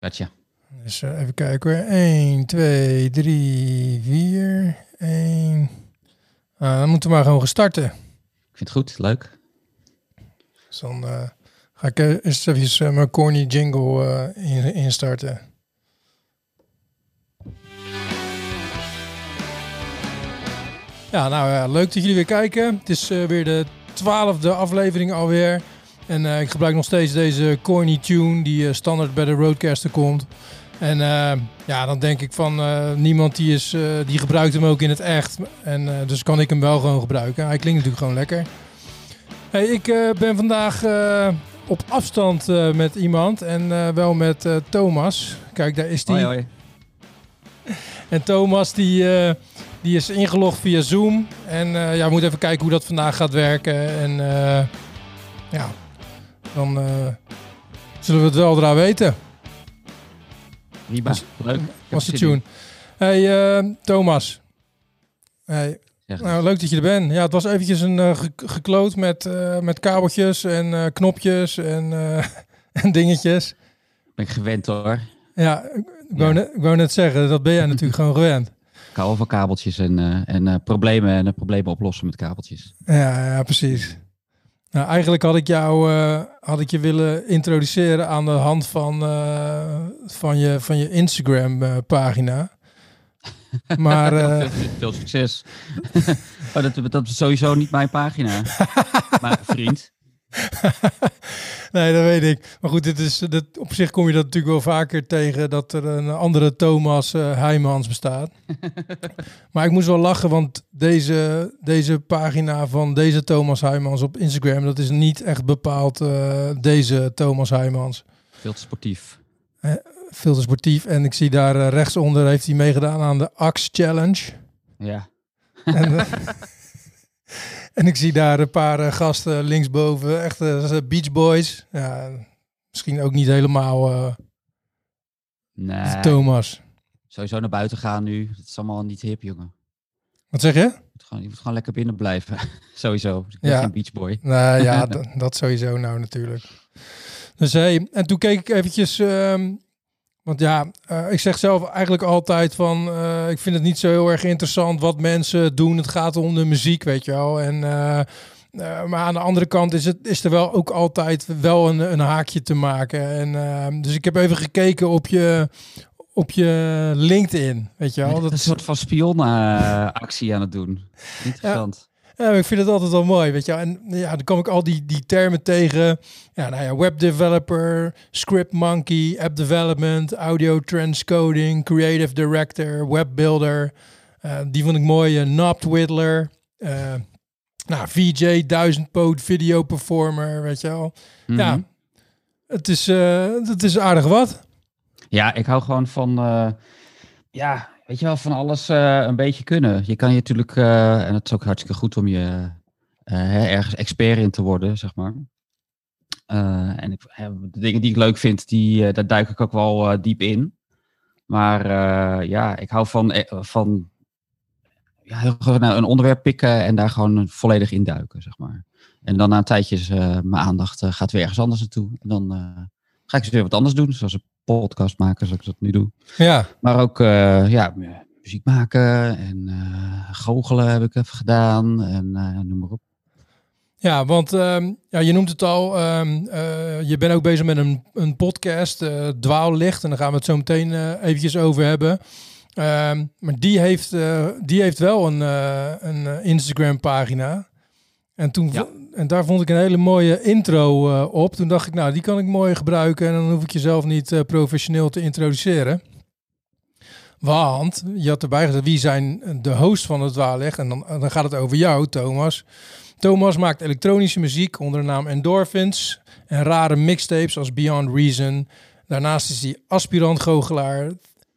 Gotcha. Dus eh, even kijken hoor. 1, 2, 3, 4, 1. Ah, dan moeten we maar gewoon gaan starten. Ik vind het goed, leuk. Dus dan eh, ga ik eh, eerst even eh, mijn corny jingle eh, in, instarten. Ja, nou ja, leuk dat jullie weer kijken. Het is weer de twaalfde aflevering alweer. En eh, ik gebruik nog steeds deze corny tune die eh, standaard bij de Roadcaster komt. En eh, ja, dan denk ik van niemand die, is, die gebruikt hem ook in het echt. En dus kan ik hem wel gewoon gebruiken. Hij klinkt natuurlijk gewoon lekker. Hey, ik ben vandaag op afstand met iemand en wel met Thomas. Kijk, daar is hij. En Thomas die, die is ingelogd via Zoom. En ja, we moeten even kijken hoe dat vandaag gaat werken. En ja, dan eh, zullen we het wel eraan weten. Riba, Was- leuk. Was de tune. Hey eh, Thomas. Hey, nou, leuk dat je er bent. Ja, het was eventjes een eh, ge- gekloot met, met kabeltjes en knopjes en, en dingetjes. Ben ik gewend hoor. Ja, ik wou, Ja. net, ik wou net zeggen, dat ben jij natuurlijk gewoon gewend. Ik hou van kabeltjes en, en problemen en problemen oplossen met kabeltjes. Ja, ja, precies. Nou, eigenlijk had ik jou eh, had ik je willen introduceren aan de hand van, eh, van je, van je Instagram eh, pagina. Maar veel, veel succes. oh, dat, dat is sowieso niet mijn pagina. maar vriend. nee, dat weet ik. Maar goed, dit is, op zich kom je dat natuurlijk wel vaker tegen dat er een andere Thomas eh Heijmans bestaat. maar ik moest wel lachen, want deze, deze pagina van deze Thomas Heijmans op Instagram, dat is niet echt bepaald eh, deze Thomas Heijmans. Veel te sportief. veel te sportief. En ik zie daar eh, rechtsonder heeft hij meegedaan aan de Axe Challenge. Ja. en, eh, en ik zie daar een paar eh, gasten linksboven, echt eh, Beach Boys. Ja, misschien ook niet helemaal eh, Nee, Thomas. sowieso naar buiten gaan nu. Dat is allemaal niet hip, jongen. Wat zeg je? Je moet gewoon, je moet gewoon lekker binnen blijven. sowieso. Ik ben Ja. geen beachboy. Nou ja, dat sowieso nou natuurlijk. Dus hey, en toen keek ik eventjes, ehm, want ja, eh, ik zeg zelf eigenlijk altijd van, eh, ik vind het niet zo heel erg interessant wat mensen doen. Het gaat om de muziek, weet je wel. En, eh, maar aan de andere kant is, het, is er wel ook altijd wel een, een haakje te maken. En, dus ik heb even gekeken op je, op je LinkedIn, weet je wel. Dat een soort van spionactie aan het doen. Interessant. Ja, maar ik vind het altijd wel mooi, weet je. En ja, dan kom ik al die, die termen tegen. Ja, nou ja, web developer, script monkey, app development, audio transcoding, creative director, web builder. Eh, die vond ik mooi. Uh, Knob Whittler. eh, nou, VJ, duizendpoot video performer, weet je wel. Ja, Mhm. het is, eh, het is aardig wat. Ja, ik hou gewoon van, eh, ja, weet je wel, van alles eh, een beetje kunnen. Je kan je natuurlijk, eh, en het is ook hartstikke goed om je eh, ergens expert in te worden, zeg maar. En ik, de dingen die ik leuk vind, die, daar duik ik ook wel diep in. Maar ja, ik hou van, van ja, een onderwerp pikken en daar gewoon volledig in duiken, zeg maar. En dan na een tijdje is mijn aandacht gaat weer ergens anders naartoe. En dan ga ik weer wat anders doen, zoals een podcast maken, zoals ik dat nu doe. Ja, Maar ook eh, ja, mu- muziek maken en eh goochelen heb ik even gedaan en eh, noem maar op. Ja, want ehm, ja, je noemt het al, ehm, eh, je bent ook bezig met een, een podcast, Dwaallicht, en daar gaan we het zo meteen eh, eventjes over hebben. Ehm, maar die heeft, die heeft wel een, een eh, Instagram-pagina. En, toen, Ja. En daar vond ik een hele mooie intro eh, op. Toen dacht ik, nou, die kan ik mooi gebruiken en dan hoef ik jezelf niet eh, professioneel te introduceren. Want je had erbij gezegd, wie zijn de host van het Dwaallicht? En dan, dan gaat het over jou, Thomas. Thomas maakt elektronische muziek onder de naam Endorphins en rare mixtapes als Beyond Reason. Daarnaast is hij aspirant goochelaar,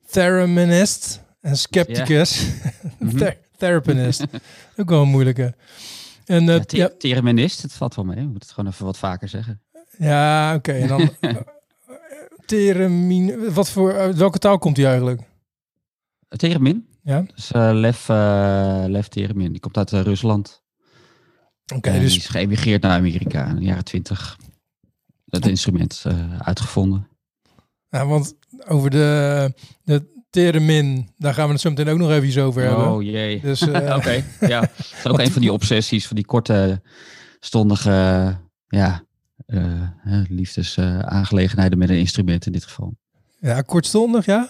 thereminist en skepticus. Mhm. Ther- Therapist. Ook wel een moeilijke. En uh, Ja, ja, Thereminist, het valt wel mee. We moeten het gewoon even wat vaker zeggen. ja oké. En dan eh, theremin. Wat voor uit welke taal komt hij eigenlijk? Theremin, Ja. dus eh Lev, eh Lev Theremin, die komt uit eh, Rusland. Oké, dus Die is geëmigreerd naar Amerika in de jaren twintig. Dat instrument eh, uitgevonden. Ja, want over de, de theremin, daar gaan we het zo meteen ook nog even over hebben. Oh jee. Dus, eh, Oké, ja. Dat is ook een van die obsessies, van die korte, stondige, ja, hè, liefdesaangelegenheden met een instrument in dit geval. ja, kortstondig, ja?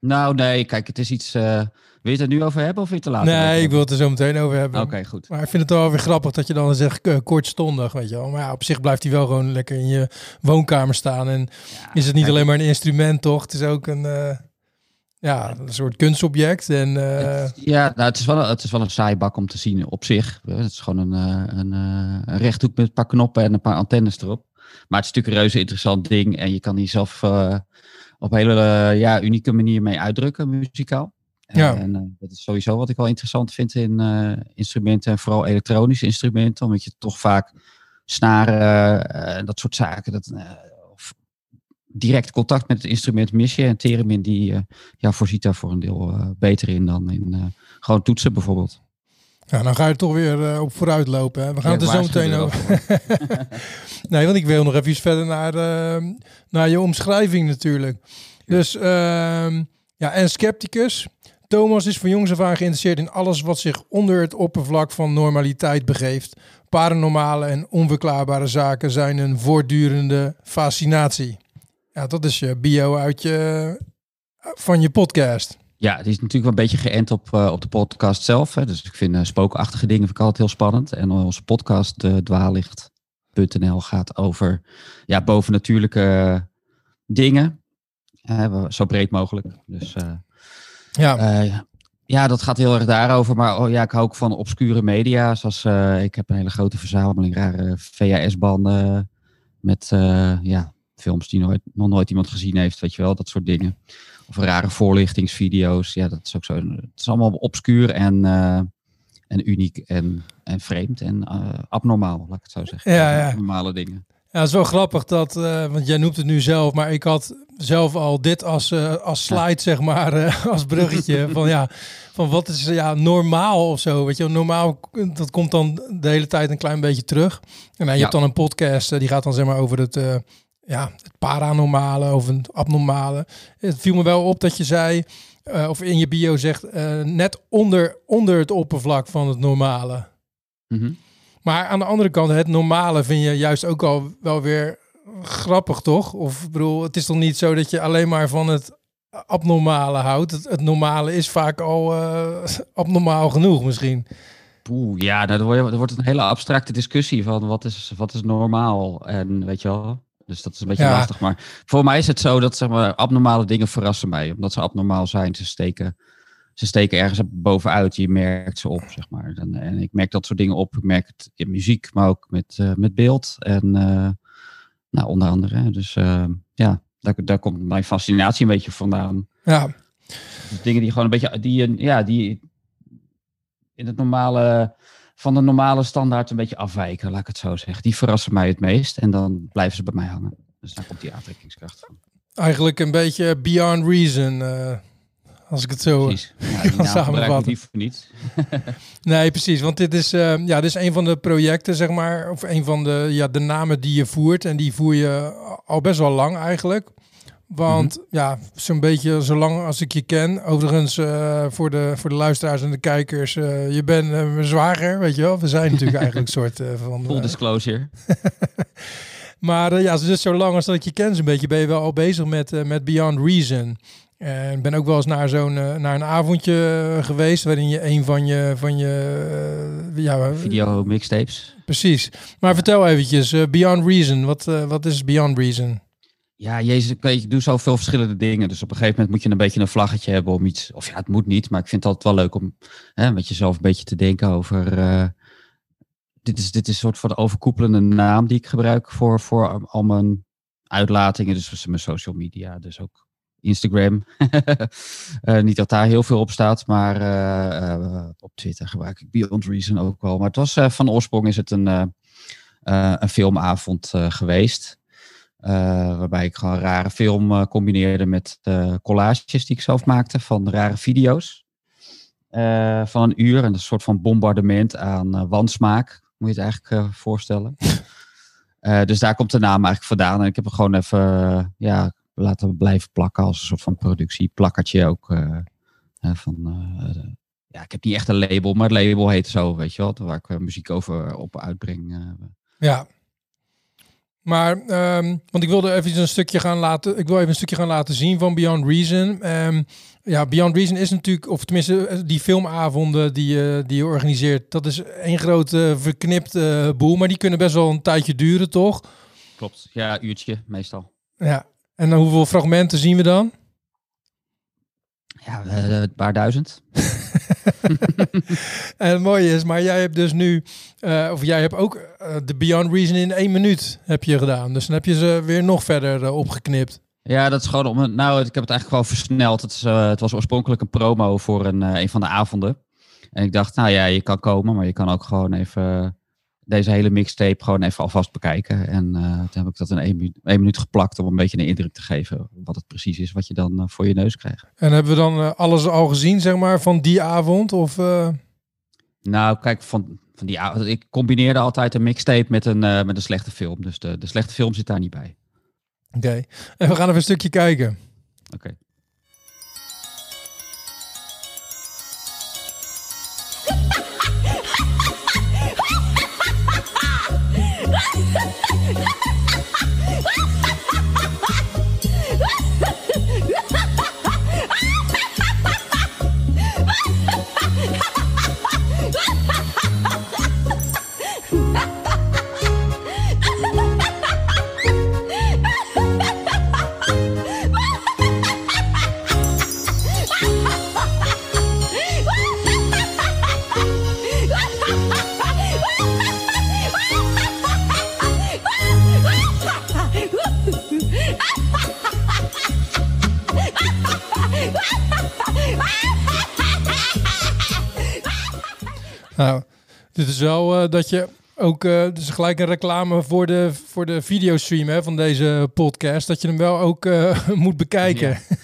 Nou, nee, kijk, het is iets. eh, wil je het er nu over hebben of wil je het te over nee, ik wil het er zo meteen over hebben. Oké, goed. Maar ik vind het wel weer grappig dat je dan zegt eh, kortstondig, weet je wel. Maar ja, op zich blijft hij wel gewoon lekker in je woonkamer staan. En Ja, is het niet alleen maar een instrument, toch? Het is ook een, ja, een soort kunstobject. En eh, Het- ja, nou, het, is wel een, het is wel een saai bak om te zien op zich. Het is gewoon een, eh, een, eh, een rechthoek met een paar knoppen en een paar antennes erop. Maar het is natuurlijk een reuze interessant ding. En je kan die zelf op een hele ja, unieke manier mee uitdrukken, muzikaal. Ja. En dat is sowieso wat ik wel interessant vind in instrumenten. En vooral elektronische instrumenten. Omdat je toch vaak snaren en dat soort zaken... Dat, direct contact met het instrument mis je. En Theremin die eh, ja, voorziet daar voor een deel eh, beter in dan in eh, gewoon toetsen bijvoorbeeld. ja, dan ga je toch weer op vooruit lopen. Hè? We gaan Ja, het er zo meteen er over. nee, want ik wil nog even verder naar, eh, naar je omschrijving natuurlijk. Dus ehm, ja, en scepticus. Thomas is van jongs af aan geïnteresseerd in alles wat zich onder het oppervlak van normaliteit begeeft. Paranormale en onverklaarbare zaken zijn een voortdurende fascinatie. Ja, dat is je bio uit je, van je podcast. Ja, het is natuurlijk wel een beetje geënt op, eh, op de podcast zelf. Hè. Dus ik vind eh, spookachtige dingen vind ik altijd heel spannend. En onze podcast uh, dwaallicht.nl gaat over ja, bovennatuurlijke dingen. Zo breed mogelijk. Dus ja. Ja, dat gaat heel erg daarover. Maar oh, ja, ik hou ook van obscure media. Zoals ik heb een hele grote verzameling rare VHS-banden met ja, films die nooit, nog nooit iemand gezien heeft, weet je wel, dat soort dingen. Of rare voorlichtingsvideo's. Ja, dat is ook zo. Het is allemaal obscuur en, uh, en uniek en, en vreemd en uh, abnormaal, laat ik het zo zeggen. Ja, ja. Normale dingen. Ja, het is wel grappig dat, uh, want jij noemt het nu zelf, maar ik had zelf al dit als, uh, als slide, ja. zeg maar, uh, als bruggetje. van ja, van wat is ja, normaal of zo. Weet je, normaal, dat komt dan de hele tijd een klein beetje terug. En nou, je ja. hebt dan een podcast, die gaat dan zeg maar over het, ja, het paranormale of het abnormale. Het viel me wel op dat je zei, uh, of in je bio zegt, uh, net onder, onder het oppervlak van het normale. Mm -hmm. Maar aan de andere kant, het normale vind je juist ook al wel weer grappig, toch? Of bedoel, het is toch niet zo dat je alleen maar van het abnormale houdt? Het, het normale is vaak al uh, abnormaal genoeg misschien. Oeh, ja, nou, dan wordt het een hele abstracte discussie van wat is, wat is normaal en weet je wel. Dus dat is een beetje ja. lastig. Maar voor mij is het zo dat zeg maar, abnormale dingen verrassen mij. Omdat ze abnormaal zijn. Ze steken, ze steken ergens bovenuit. Je merkt ze op, zeg maar. En, en ik merk dat soort dingen op. Ik merk het in muziek, maar ook met, uh, met beeld. En uh, nou, onder andere. Dus uh, ja, daar, daar komt mijn fascinatie een beetje vandaan. Ja. Dus dingen die gewoon een beetje... Die, ja, die in het normale van de normale standaard een beetje afwijken, laat ik het zo zeggen. Die verrassen mij het meest en dan blijven ze bij mij hangen. Dus daar komt die aantrekkingskracht van. Eigenlijk een beetje beyond reason, uh, als ik het zo precies. Ja, die kan samenvatten. Die niet. nee, precies. Want dit is, uh, ja, dit is een van de projecten, zeg maar, of een van de, ja, de namen die je voert. En die voer je al best wel lang eigenlijk. Want mm -hmm. ja, zo'n beetje zolang als ik je ken. Overigens, uh, voor, de, voor de luisteraars en de kijkers, uh, je bent uh, mijn zwager, weet je wel. We zijn natuurlijk eigenlijk een soort van... Full disclosure. maar ja, dus zolang als dat ik je ken zo'n beetje, ben je wel al bezig met, met Beyond Reason. En ben ook wel eens naar zo'n naar een avondje geweest, waarin je een van je... Van je ja, Video mixtapes. Precies. Maar vertel eventjes, Beyond Reason, wat, wat is Beyond Reason? Ja, Jezus, ik doe zoveel verschillende dingen. Dus op een gegeven moment moet je een beetje een vlaggetje hebben om iets. Of ja, het moet niet, maar ik vind het altijd wel leuk om hè, met jezelf een beetje te denken over. Uh, dit, is, dit is een soort van de overkoepelende naam die ik gebruik voor, voor al mijn uitlatingen. Dus mijn social media, dus ook Instagram. uh, niet dat daar heel veel op staat, maar uh, op Twitter gebruik ik Beyond Reason ook wel. Maar het was van oorsprong is het een, een filmavond geweest. Uh, waarbij ik gewoon rare film uh, combineerde met uh, collages die ik zelf maakte van rare video's. van een uur en een soort van bombardement aan wansmaak, moet je het eigenlijk voorstellen. dus daar komt de naam eigenlijk vandaan. En ik heb er gewoon even ja, laten blijven plakken als een soort van productieplakkertje ook. eh, van, eh, ja, ik heb niet echt een label, maar het label heet zo, weet je wel, waar ik eh, muziek over op uitbreng. eh. Ja. Maar, ehm, want ik wilde even een stukje gaan laten. Ik wil even een stukje gaan laten zien van Beyond Reason. Ehm, ja, Beyond Reason is natuurlijk, of tenminste, eh, die filmavonden die, je die je organiseert, dat is één grote verknipte boel. Maar die kunnen best wel een tijdje duren, toch? Klopt, ja, uurtje meestal. Ja. En dan hoeveel fragmenten zien we dan? Ja, eh, een paar duizend. En het mooie is, maar jij hebt dus nu, eh, of jij hebt ook eh, de Beyond Reason in één minuut heb je gedaan. Dus dan heb je ze weer nog verder eh, opgeknipt. Ja, dat is gewoon om. Nou, ik heb het eigenlijk gewoon versneld. Het, het was oorspronkelijk een promo voor een, een van de avonden. En ik dacht, nou ja, je kan komen, maar je kan ook gewoon even deze hele mixtape gewoon even alvast bekijken. En eh, toen heb ik dat in één, minu- één minuut geplakt om een beetje een indruk te geven wat het precies is wat je dan eh, voor je neus krijgt. En hebben we dan eh, alles al gezien, zeg maar, van die avond? Of, Nou, kijk, van, van die, avond- ik combineerde altijd een mixtape met een, met een slechte film. Dus de, de slechte film zit daar niet bij. Oké. En we gaan even een stukje kijken. Oké. Ha ha ha ha! Nou, dit is wel eh, dat je ook, dus gelijk een reclame voor de, voor de videostream hè, van deze podcast, dat je hem wel ook eh, moet bekijken. Ja.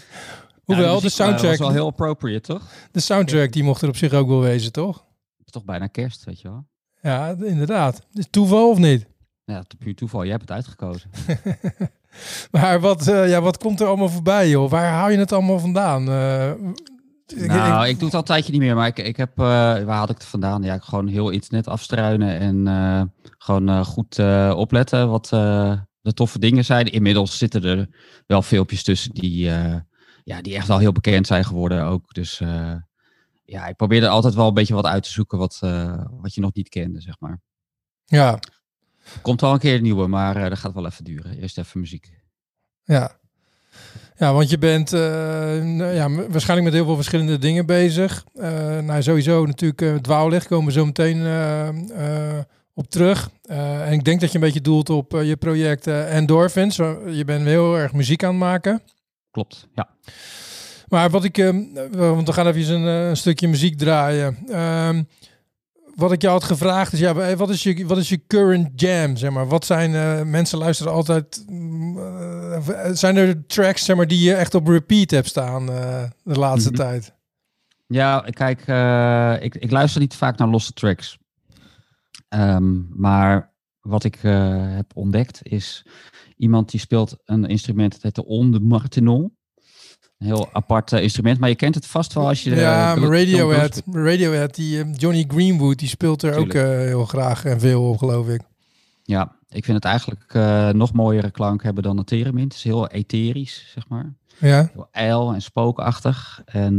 Hoewel, de, muziek, eh, soundtrack, was wel heel appropriate, toch? de soundtrack die mocht er op zich ook wel wezen, toch? Het is toch bijna kerst, weet je wel? Ja, inderdaad. Is toeval of niet? Ja, het is puur toeval. Jij hebt het uitgekozen. Maar wat, ja, wat komt er allemaal voorbij, joh? Waar haal je het allemaal vandaan? Ik- Nou, ik- doe het al een tijdje niet meer, maar ik, ik heb, eh, waar had ik het vandaan? Ja, gewoon heel internet afstruinen en eh, gewoon eh, goed opletten wat de toffe dingen zijn. Inmiddels zitten er wel filmpjes tussen die, ja, die echt wel heel bekend zijn geworden ook. Dus ja, ik probeer er altijd wel een beetje wat uit te zoeken wat, wat je nog niet kende, zeg maar. ja, Komt wel een keer een nieuwe, maar dat gaat wel even duren. Eerst even muziek. ja. Ja, want je bent eh, ja, waarschijnlijk met heel veel verschillende dingen bezig. Eh, nou, sowieso natuurlijk uh, dwaallicht komen we zo meteen eh, eh, op terug. Eh, en ik denk dat je een beetje doelt op eh, je project eh, Endorphins. Je bent heel erg muziek aan het maken. Klopt, ja. Maar wat ik, eh, want we gaan even een, eh, een stukje muziek draaien. Wat ik jou had gevraagd is, ja, wa- wat is je, wat is je current jam, zeg maar? Wat zijn, eh, mensen luisteren altijd, mm, eh, zijn er tracks, zeg maar, die je echt op repeat hebt staan eh, de laatste Mhm. tijd? Ja, kijk, eh, ik, ik luister niet vaak naar losse tracks. Ehm, maar wat ik eh, heb ontdekt is iemand die speelt een instrument, dat heet de onde martinon. Een heel apart eh, instrument, maar je kent het vast wel als je... ja, John Radiohead, Radiohead die eh, Johnny Greenwood, die speelt er ook Tuurlijk. heel graag en veel op, geloof ik. Ja, ik vind het eigenlijk nog mooiere klank hebben dan het theremin. Het is heel etherisch, zeg maar. Ja, Heel ijl en spookachtig. En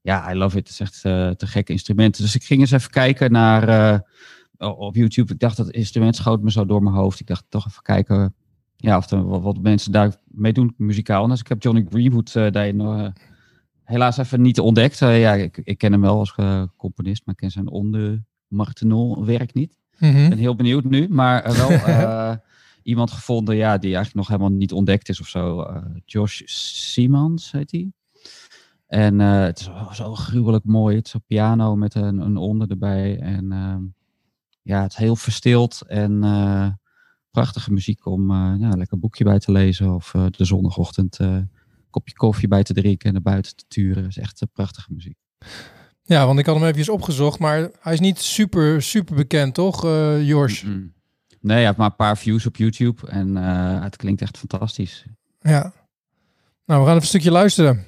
ja, I love it. Het is echt te gekke instrumenten. Dus ik ging eens even kijken naar op YouTube. Ik dacht dat instrument schoot me zo door mijn hoofd. Ik dacht toch even kijken ja, of er wat, wat mensen daarmee doen muzikaal. Dus ik heb Johnny Greenwood uh, daarin uh, helaas even niet ontdekt. Uh, ja, ik, ik, ken hem wel als componist, maar ik ken zijn onde Martenol werk niet. Mhm. Ik ben heel benieuwd nu, maar wel iemand gevonden ja, die eigenlijk nog helemaal niet ontdekt is of zo. Josh Siemens heet hij. En uh, het is zo, zo gruwelijk mooi. Het is een piano met een, een onder erbij. En uh, ja, het is heel verstild en uh, prachtige muziek om uh, ja, lekker een boekje bij te lezen. Of uh, de zondagochtend een kopje koffie bij te drinken en naar buiten te turen. Het is echt prachtige muziek. Ja, want ik had hem even opgezocht, maar hij is niet super, super bekend, toch, uh, Jors? Mm -mm. Nee, hij heeft maar een paar views op YouTube en uh, het klinkt echt fantastisch. Ja. Nou, we gaan even een stukje luisteren.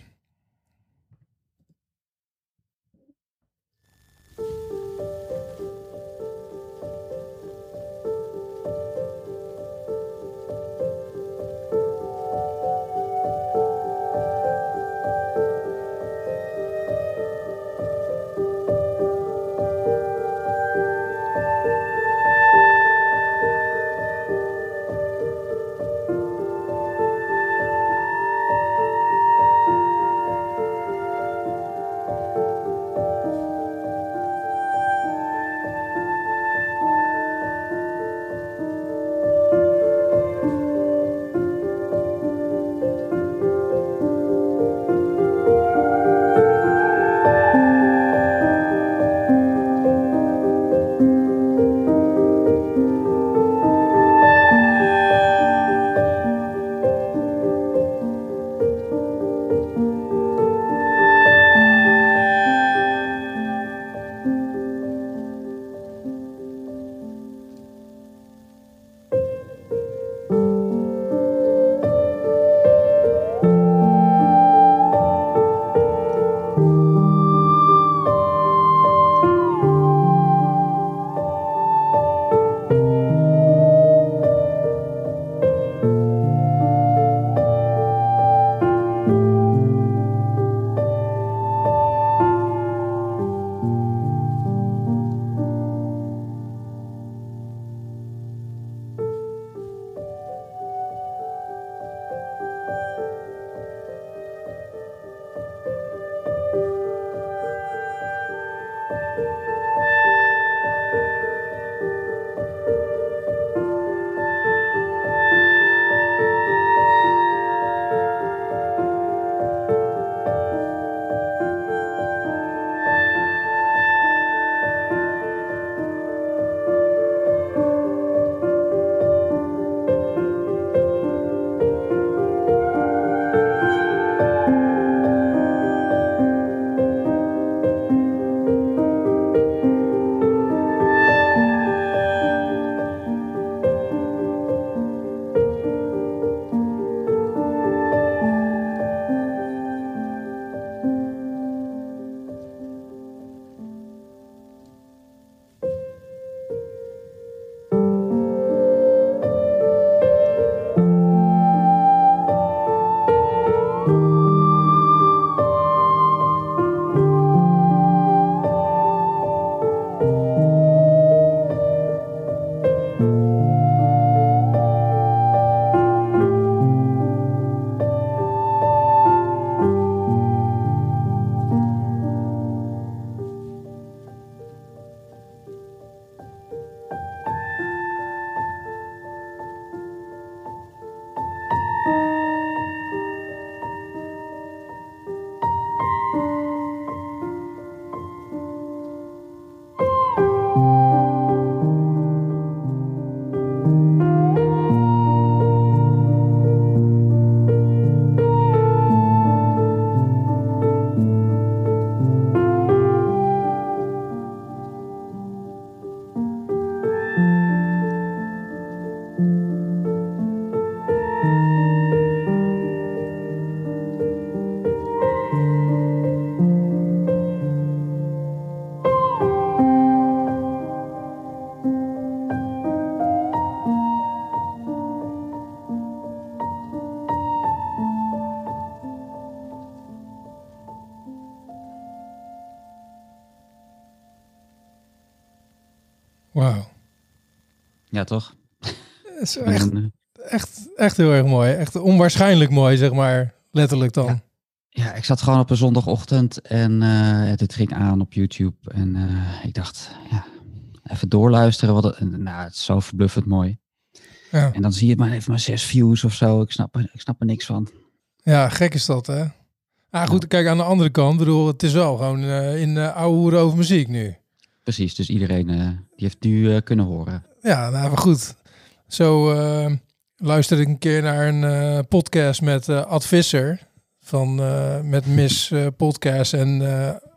Ja, toch? Het is echt, echt, echt heel erg mooi. Echt onwaarschijnlijk mooi, zeg maar. Letterlijk dan. Ja. Ja, ik zat gewoon op een zondagochtend en uh, dit ging aan op YouTube. En uh, ik dacht, ja, even doorluisteren. Wat het, nou, het is zo verbluffend mooi. Ja. En dan zie je maar even maar zes views of zo. Ik snap, er, ik snap er niks van. Ja, gek is dat, hè? Ah, goed, kijk, aan de andere kant, bedoel, het is wel gewoon uh, in uh, oude hoeren over muziek nu. Precies, dus iedereen die heeft nu kunnen horen. Ja, nou, maar goed. Zo luisterde ik een keer naar een podcast met Ad Visser van met Miss Podcast en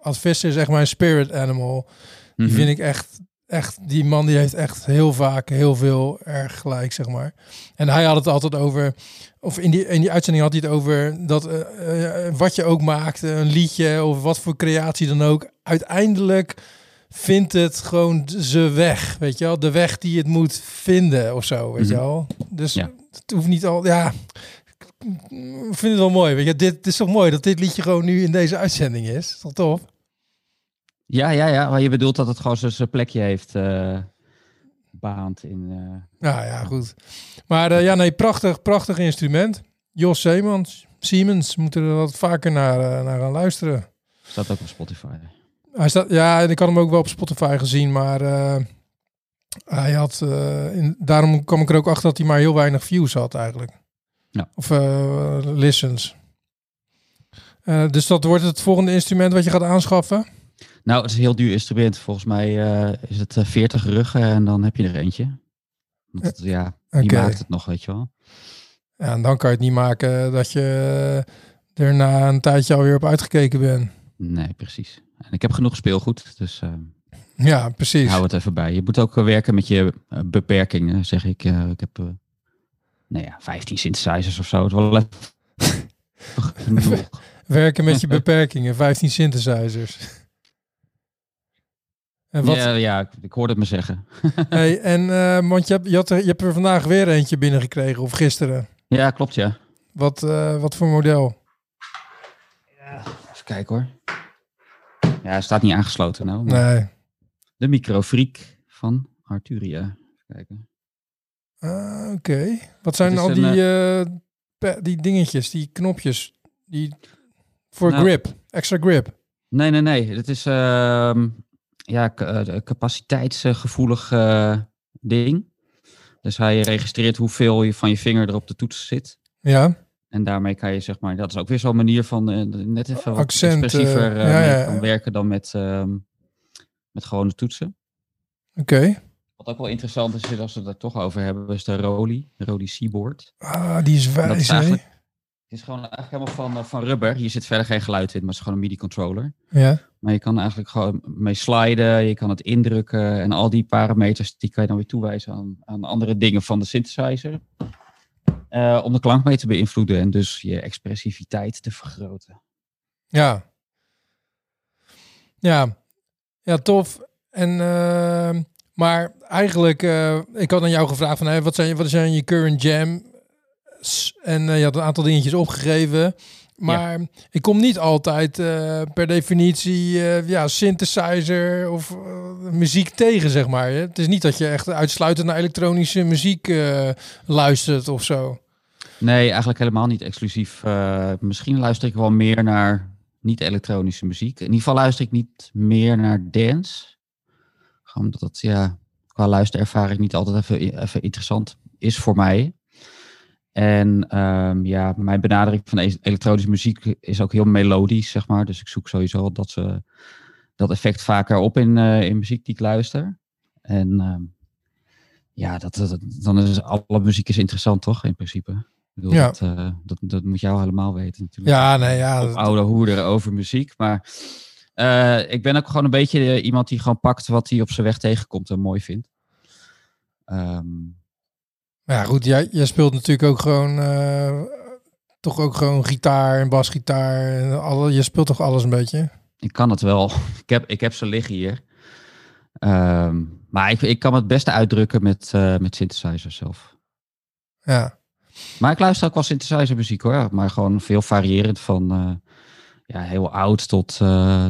Ad Visser is echt mijn spirit animal. Die mm -hmm. vind ik echt echt, die man die heeft echt heel vaak heel veel erg gelijk, zeg maar. En hij had het altijd over, of in die, in die uitzending had hij het over dat eh, eh, wat je ook maakt, een liedje of wat voor creatie dan ook, uiteindelijk vindt het gewoon ze weg, weet je wel, de weg die het moet vinden of zo, weet je Mhm. wel. Dus Ja. het hoeft niet al, ja. Ik vind het wel mooi, weet je. Dit het is toch mooi dat dit liedje gewoon nu in deze uitzending is. Is toch tof? Ja, ja, ja. Maar je bedoelt dat het gewoon zijn plekje heeft eh baand in... eh, Nou ja, goed. Maar eh, ja, nee, prachtig, prachtig instrument. Jos Zeemans, Siemens, moeten er wat vaker naar, naar gaan luisteren. staat ook op Spotify. Hij staat, ja, en ik had hem ook wel op Spotify gezien, maar eh, hij had, eh, in, daarom kwam ik er ook achter dat hij maar heel weinig views had eigenlijk. Ja. Of eh, listens. Dus dat wordt het volgende instrument wat je gaat aanschaffen. Nou, het is een heel duur instrument. Volgens mij is het eh, 40 ruggen en dan heb je er eentje. Want ja, Oké. maakt het nog, weet je wel? Ja, en dan kan je het niet maken dat je er na een tijdje alweer op uitgekeken bent. Nee, precies. En ik heb genoeg speelgoed, dus eh, Ja, precies. hou het even bij. Je moet ook werken met je eh, beperkingen, zeg ik. Eh, ik heb, nou ja, 15 synthesizers of zo. Het is wel even. Werken met je beperkingen, 15 synthesizers. En wat, Ja, ja, ik, hoorde het me zeggen. hey, en, want je hebt, je, had er, je hebt er vandaag weer eentje binnengekregen, of gisteren. Ja, klopt ja. Wat, wat voor model? Even kijken hoor. Ja, hij staat niet aangesloten nou. Nee. De microfreak van Arturia. Even kijken. Ah, Oké. Wat zijn al die, eh, pe- die dingetjes, die knopjes? Die, voor Nou. grip, extra grip. Nee, nee, nee. Het is ehm ja, eh, capaciteitsgevoelig eh, ding. Dus hij registreert hoeveel je van je vinger er op de toets zit. Ja, En daarmee kan je, zeg maar, dat is ook weer zo'n manier van eh, net even wat Accent, expressiever eh, eh, ja, mee ja. kan werken dan met, ehm, met gewone toetsen. oké. Wat ook wel interessant is, als we het er toch over hebben, is de Roli, de Roli Seaboard. Ah, die is wijs, is hè? het is gewoon eigenlijk helemaal van, eh, van rubber. Hier zit verder geen geluid in, maar het is gewoon een MIDI-controller. Ja. Maar je kan eigenlijk gewoon mee sliden, je kan het indrukken en al die parameters die kan je dan weer toewijzen aan, aan andere dingen van de synthesizer. Eh, om de klank mee te beïnvloeden en dus je expressiviteit te vergroten. Ja. Ja. Ja, tof. En, ehm, maar eigenlijk, eh, ik had aan jou gevraagd van, wat, zijn, wat zijn je current jam? En eh, je had een aantal dingetjes opgegeven. Maar ik kom niet altijd eh, per definitie eh, ja, synthesizer of eh, muziek tegen, zeg maar. hè. Het is niet dat je echt uitsluitend naar elektronische muziek luistert of zo. Nee, eigenlijk helemaal niet exclusief. Misschien luister ik wel meer naar niet-elektronische muziek. In ieder geval luister ik niet meer naar dance. Gewoon omdat het ja, qua luisterervaring niet altijd even, even interessant is voor mij. En ehm, ja, mijn benadering van e- elektronische muziek is ook heel melodisch, zeg maar. Dus ik zoek sowieso dat, ze, dat effect vaker op in, eh, in muziek die ik luister. En ehm, ja, dat, dat, dan is alle muziek is interessant, toch? In principe. Ik bedoel, Ja. dat, eh, dat, dat moet jou helemaal weten natuurlijk. Ja, nee, ja. Dat- oude hoeder over muziek. Maar eh, ik ben ook gewoon een beetje eh, iemand die gewoon pakt wat hij op zijn weg tegenkomt en mooi vindt. Ehm, Maar ja, goed, jij, jij speelt natuurlijk ook gewoon, eh, toch ook gewoon gitaar en basgitaar. En alle, je speelt toch alles een beetje? ik kan het wel. Ik heb, ik heb ze liggen hier. Ehm, maar ik, ik kan het beste uitdrukken met, eh met synthesizer zelf. Ja, Maar ik luister ook wel synthesizer muziek hoor. Maar gewoon veel variërend van eh, ja, heel oud tot,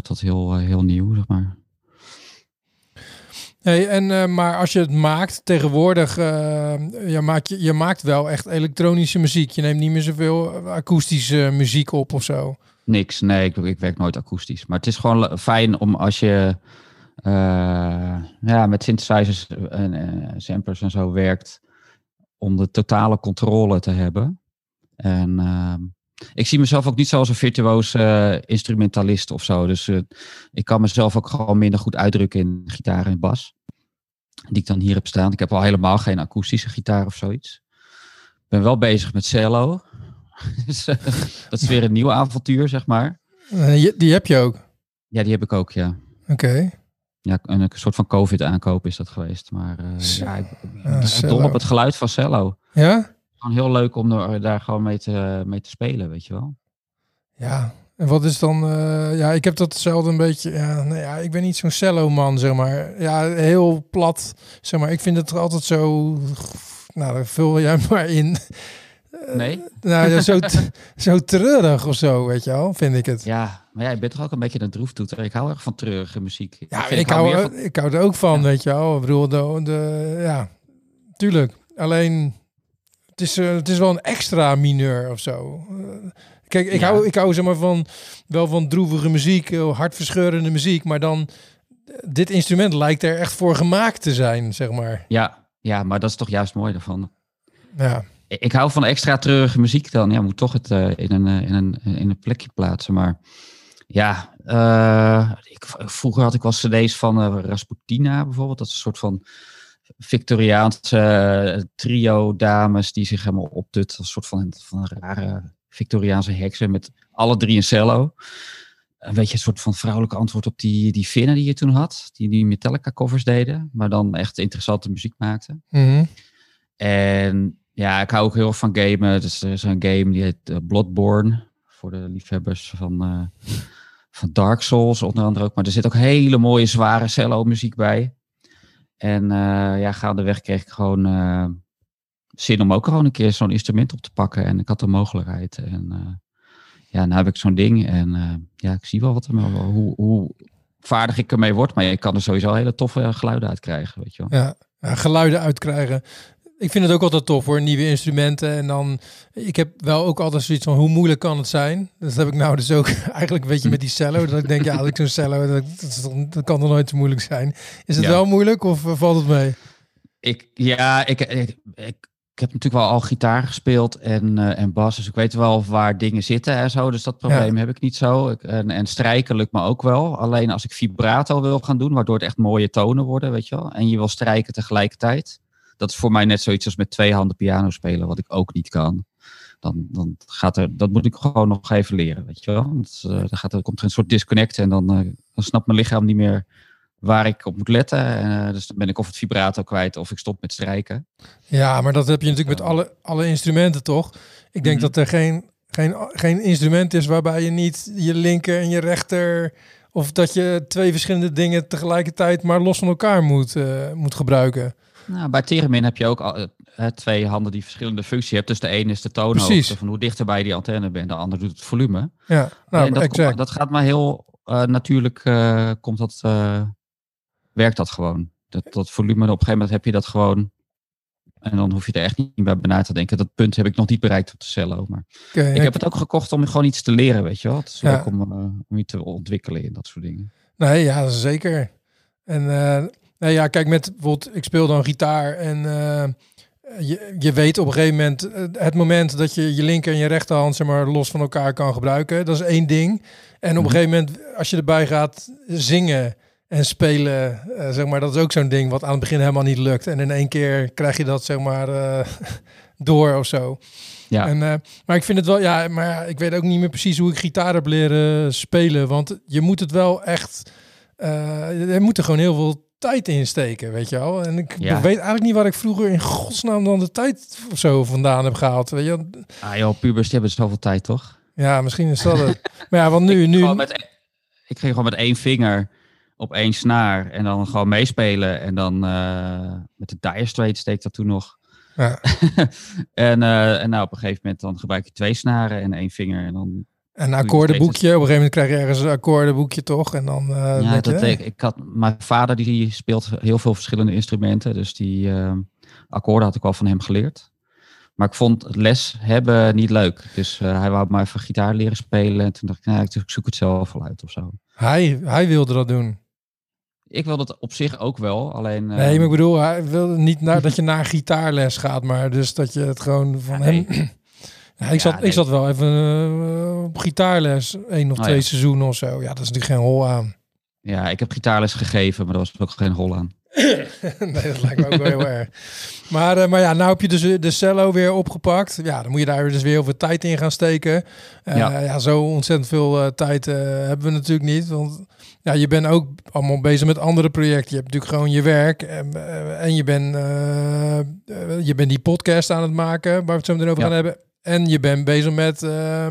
tot heel, heel nieuw, zeg maar. Hey, en, eh, maar als je het maakt tegenwoordig, eh, je, maakt, je, je maakt wel echt elektronische muziek. Je neemt niet meer zoveel akoestische muziek op of zo. Niks, nee, ik, ik werk nooit akoestisch. Maar het is gewoon fijn om als je eh, ja, met synthesizers en eh, samplers en zo werkt, om de totale controle te hebben. En ehm, ik zie mezelf ook niet zoals een virtuoos eh, instrumentalist of zo. Dus eh, ik kan mezelf ook gewoon minder goed uitdrukken in gitaar en bas. Die ik dan hier heb staan. Ik heb al helemaal geen akoestische gitaar of zoiets. Ik ben wel bezig met cello. dus, eh, dat is weer een nieuw avontuur, zeg maar. Die heb je ook. Ja, die heb ik ook, ja. Oké. ja, een, soort van COVID-aankoop is dat geweest. Maar ja, ik ben dol cello. op het geluid van cello. Ja? Gewoon heel leuk om er, daar gewoon mee te, mee te spelen, weet je wel. Ja. En wat is dan... eh, ja, ik heb dat hetzelfde een beetje... Ja, nou ja, ik ben niet zo'n cello-man, zeg maar. Ja, heel plat, zeg maar. Ik vind het er altijd zo... Nou, daar vul jij maar in. Nee? Nou, ja, zo, zo treurig of zo, weet je wel, vind ik het. Ja, maar ja, je bent toch ook een beetje een droeftoeter. Ik hou erg van treurige muziek. Ja, ik, hou, van- ik hou er ook van, Ja. weet je wel. Ik bedoel, de, de, ja, tuurlijk. Alleen, het is, eh, het is wel een extra mineur of zo. Eh, kijk, ik, Ja. hou, ik hou zeg maar van, wel van droevige muziek, heel hartverscheurende muziek. Maar dan, dit instrument lijkt er echt voor gemaakt te zijn, zeg maar. Ja, ja, maar dat is toch juist mooi daarvan. Ja, Ik ik hou van extra treurige muziek dan. Ja, moet toch het eh, in, een, in, een, in een plekje plaatsen. Maar ja, ik, vroeger had ik wel cd's van Rasputina bijvoorbeeld. Dat is een soort van Victoriaanse eh, trio dames die zich helemaal opdut. Een soort van, van een rare Victoriaanse heksen met alle drie een cello. Een beetje een soort van vrouwelijke antwoord op die, die Finnen die je toen had. Die die Metallica covers deden. Maar dan echt interessante muziek maakten. Mhm. En ja, ik hou ook heel erg van gamen. Dus er is een game die heet eh, Bloodborne. Voor de liefhebbers van, eh, van Dark Souls onder andere ook. Maar er zit ook hele mooie zware cello muziek bij. En eh, ja, gaandeweg kreeg ik gewoon eh, zin om ook gewoon een keer zo'n instrument op te pakken. En ik had de mogelijkheid. En eh, ja, nu heb ik zo'n ding. En ja, ik zie wel wat er, hoe, hoe vaardig ik ermee word. Maar je kan er sowieso hele toffe geluiden uit krijgen, weet je wel. Ja, geluiden uitkrijgen. Ik vind het ook altijd tof hoor, nieuwe instrumenten. En dan, ik heb wel ook altijd zoiets van, hoe moeilijk kan het zijn? Dat heb ik nou dus ook eigenlijk een beetje met die cello. Dat ik denk, ja, als ik zo'n cello, dat, dat, kan toch nooit zo moeilijk zijn? Is het Ja. wel moeilijk of eh, valt het mee? Ik, ja, ik, ik, ik, ik heb natuurlijk wel al gitaar gespeeld en, eh, en bas, dus ik weet wel waar dingen zitten en zo. Dus dat probleem heb ik niet zo. Ik, en, en strijken lukt me ook wel. Alleen als ik vibrato wil gaan doen, waardoor het echt mooie tonen worden, weet je wel. En je wil strijken tegelijkertijd. Dat is voor mij net zoiets als met twee handen piano spelen, wat ik ook niet kan. Dan, dan gaat er, dat moet ik gewoon nog even leren, weet je wel. Dat, eh, dan, gaat er, komt er een soort disconnect en dan, eh, dan snapt mijn lichaam niet meer waar ik op moet letten. En, eh, dus dan ben ik of het vibrato kwijt of ik stop met strijken. Ja, maar dat heb je natuurlijk met alle, alle instrumenten toch? Ik denk Mhm. dat er geen, geen, geen instrument is waarbij je niet je linker en je rechter... of dat je twee verschillende dingen tegelijkertijd maar los van elkaar moet, moet gebruiken. Nou, bij Theremin heb je ook al, eh, twee handen die verschillende functies hebben. Dus de ene is de toonhoogte van hoe dichter bij die antenne bent. De ander doet het volume. Ja, nou, en dat, exact. komt- dat gaat maar heel eh, natuurlijk, eh, komt dat, werkt dat gewoon. Dat, dat volume, op een gegeven moment heb je dat gewoon. En dan hoef je er echt niet bij na te denken. Dat punt heb ik nog niet bereikt op de cello. Maar ik heb het ook gekocht om gewoon iets te leren, weet je wel. Het is Ja. leuk om, om je te ontwikkelen in dat soort dingen. Nee, ja, zeker. En nou ja, kijk, met bijvoorbeeld, ik speel dan gitaar en eh, je, je weet op een gegeven moment, eh, het moment dat je je linker en je rechterhand zeg maar los van elkaar kan gebruiken, dat is één ding. En op een Mhm. gegeven moment, als je erbij gaat zingen en spelen, eh, zeg maar, dat is ook zo'n ding wat aan het begin helemaal niet lukt. En in één keer krijg je dat zeg maar door of zo. Ja. En, maar ik vind het wel, ja, maar ik weet ook niet meer precies hoe ik gitaar heb leren spelen. Want je moet het wel echt, je moet er gewoon heel veel tijd in steken, weet je wel. En ik Ja. weet eigenlijk niet waar ik vroeger in godsnaam dan de tijd of zo vandaan heb gehaald. Weet je? wel. Ah joh, pubers die hebben zoveel tijd, toch? Ja, misschien is dat het. maar ja, want nu, nu, Gewoon met, ik ging gewoon met één vinger op één snaar en dan gewoon meespelen. En dan eh, met de Dire Straits ik dat toen nog. Ja. en, eh, en nou, op een gegeven moment dan gebruik je twee snaren en één vinger. En dan, een akkoordenboekje. Op een gegeven moment krijg je ergens een akkoordenboekje toch? En dan eh ja, je, dat ik, ik had, mijn vader die speelt heel veel verschillende instrumenten. Dus die eh, akkoorden had ik wel van hem geleerd. Maar ik vond het les hebben niet leuk. Dus eh, hij wou maar even gitaar leren spelen. En toen dacht ik, nou, ik zoek het zelf wel uit of zo. hij, hij wilde dat doen. Ik wil dat op zich ook wel, alleen... eh, Nee, maar ik bedoel, hij wilde niet naar, dat je naar gitaarles gaat, maar dus dat je het gewoon van Ja, hem... Ja, ik, zat, nee. ik zat wel even eh, op gitaarles, één of Oh, twee ja. seizoenen of zo. Ja, dat is natuurlijk geen hol aan. Ja, ik heb gitaarles gegeven, maar dat was ook geen hol aan. nee, dat lijkt me ook wel heel erg. Maar, eh, maar ja, nou heb je dus de cello weer opgepakt. Ja, dan moet je daar dus weer heel veel tijd in gaan steken. Eh, ja. Ja. zo ontzettend veel tijd hebben we natuurlijk niet. Want ja, je bent ook allemaal bezig met andere projecten. Je hebt natuurlijk gewoon je werk en, en je bent je bent die podcast aan het maken, waar we het zo meteen over Ja. gaan hebben. En je bent bezig met eh,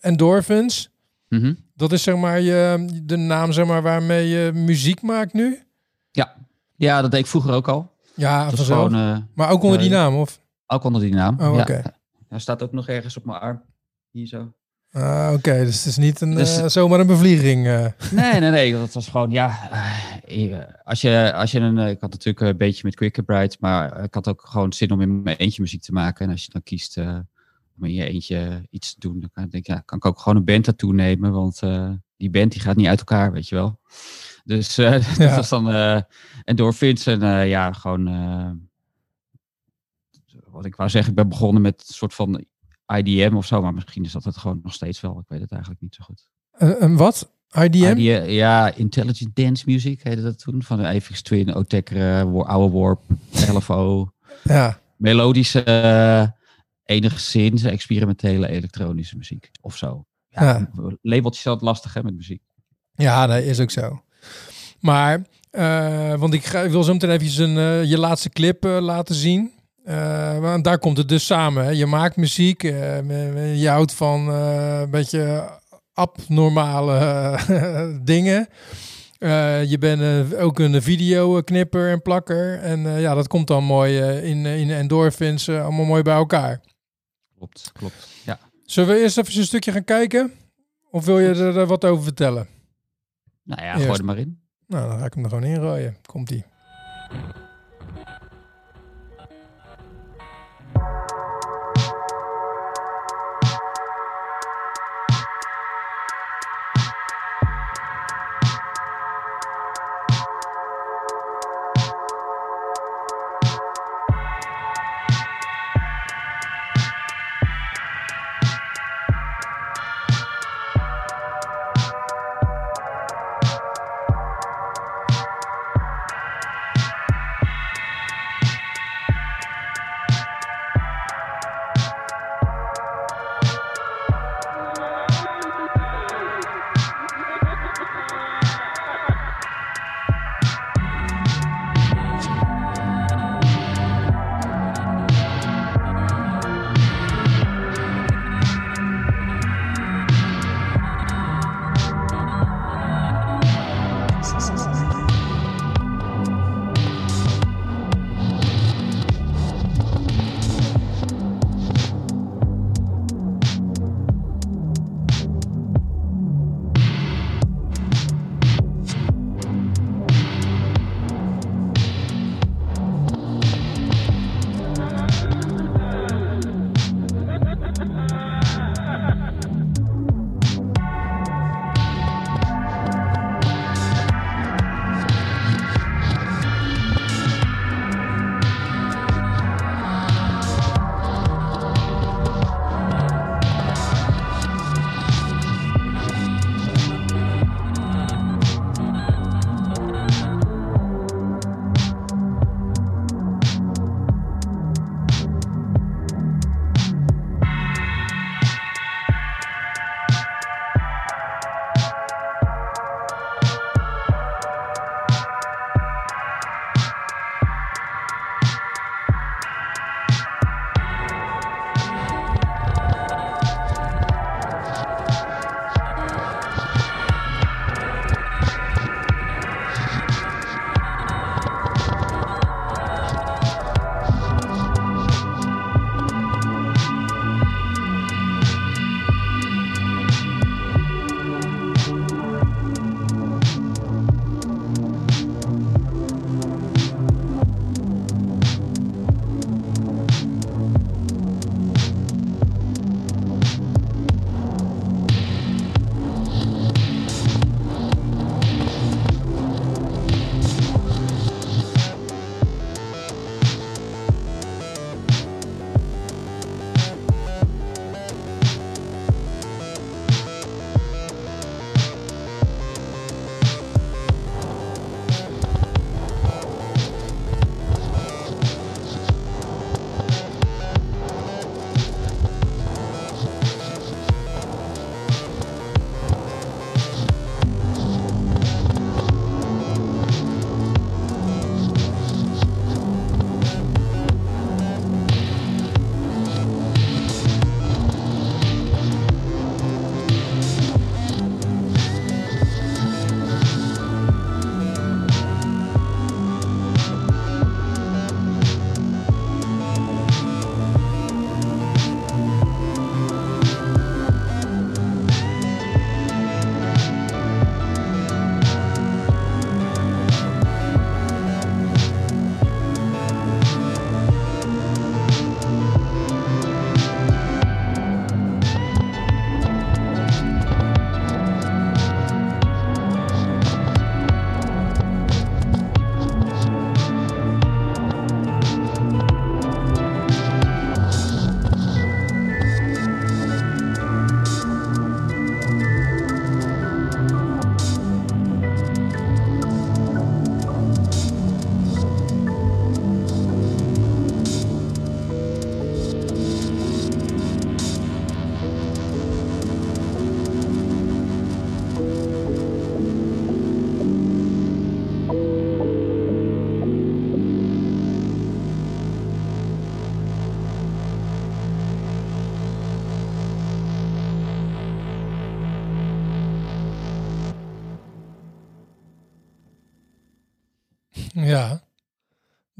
endorphins. Mhm. Dat is zeg maar je, de naam zeg maar, waarmee je muziek maakt nu. Ja. ja, dat deed ik vroeger ook al. Ja, Dat gewoon eh, maar ook onder die eh, naam, of? ook onder die naam. Oh, Ja. oké. Hij staat ook nog ergens op mijn arm. Hier zo. Ah, Oké, dus het is niet een, Dus- zomaar een bevlieging. Nee, nee, nee. Dat was gewoon, ja. als je, als je een. Ik had natuurlijk een beetje met Quicker Bright, maar ik had ook gewoon zin om in mijn eentje muziek te maken. En als je dan kiest om in je eentje iets te doen, dan kan, denk ik, ja, kan ik ook gewoon een band daartoe nemen. Want eh, die band die gaat niet uit elkaar, weet je wel. Dus eh, dat was dan. eh en eh, ja, gewoon. wat ik wou zeggen, ik ben begonnen met een soort van IDM of zo, maar misschien is dat het gewoon nog steeds wel. Ik weet het eigenlijk niet zo goed. Een wat? IDM? IDM, ja, Intelligent Dance Music heette dat toen. Van de Apex Twin, Otekere, Wa- Oude Warp, LFO. Ja. Melodische, enigszins experimentele elektronische muziek of zo. Ja, Ja. Labeltjes altijd lastig hè, met muziek. Ja, dat is ook zo. Maar, eh, want ik, ga, ik wil zo meteen even een, eh, je laatste clip eh, laten zien. Want daar komt het dus samen. Hè. Je maakt muziek, je houdt van een beetje abnormale dingen. Je bent ook een videoknipper en plakker. En ja, dat komt dan mooi in, in endorphins allemaal mooi bij elkaar. Klopt, klopt. Ja. Zullen we eerst even een stukje gaan kijken? Of wil je er eh, wat over vertellen? Nou ja, Eerst. gooi er maar in. Nou, dan ga ik hem er gewoon inrooien. Komt-ie.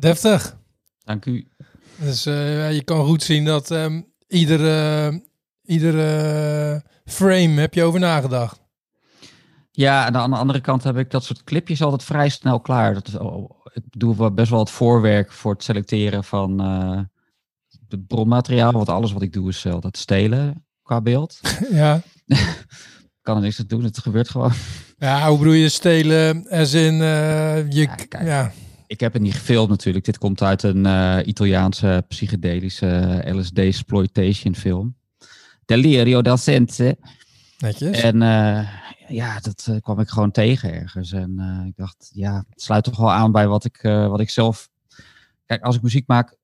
Deftig. Dank u. Dus uh, je kan goed zien dat um, iedere, iedere frame heb je over nagedacht. Ja, en aan de andere kant heb ik dat soort clipjes altijd vrij snel klaar. Dat, oh, ik doe best wel het voorwerk voor het selecteren van uh, het bronmateriaal. Want alles wat ik doe is uh, dat stelen qua beeld. ja. kan er niks aan doen, het gebeurt gewoon. Ja, hoe bedoel je stelen? Als in uh, je... Ja, kijk, ja, Ik heb het niet gefilmd natuurlijk. Dit komt uit een uh, Italiaanse psychedelische LSD-exploitation film. Delirio del Sense. Netjes. En uh, ja, dat uh, kwam ik gewoon tegen ergens. En ik dacht, ja, het sluit toch wel aan bij wat ik, wat ik zelf... Kijk, als ik muziek maak,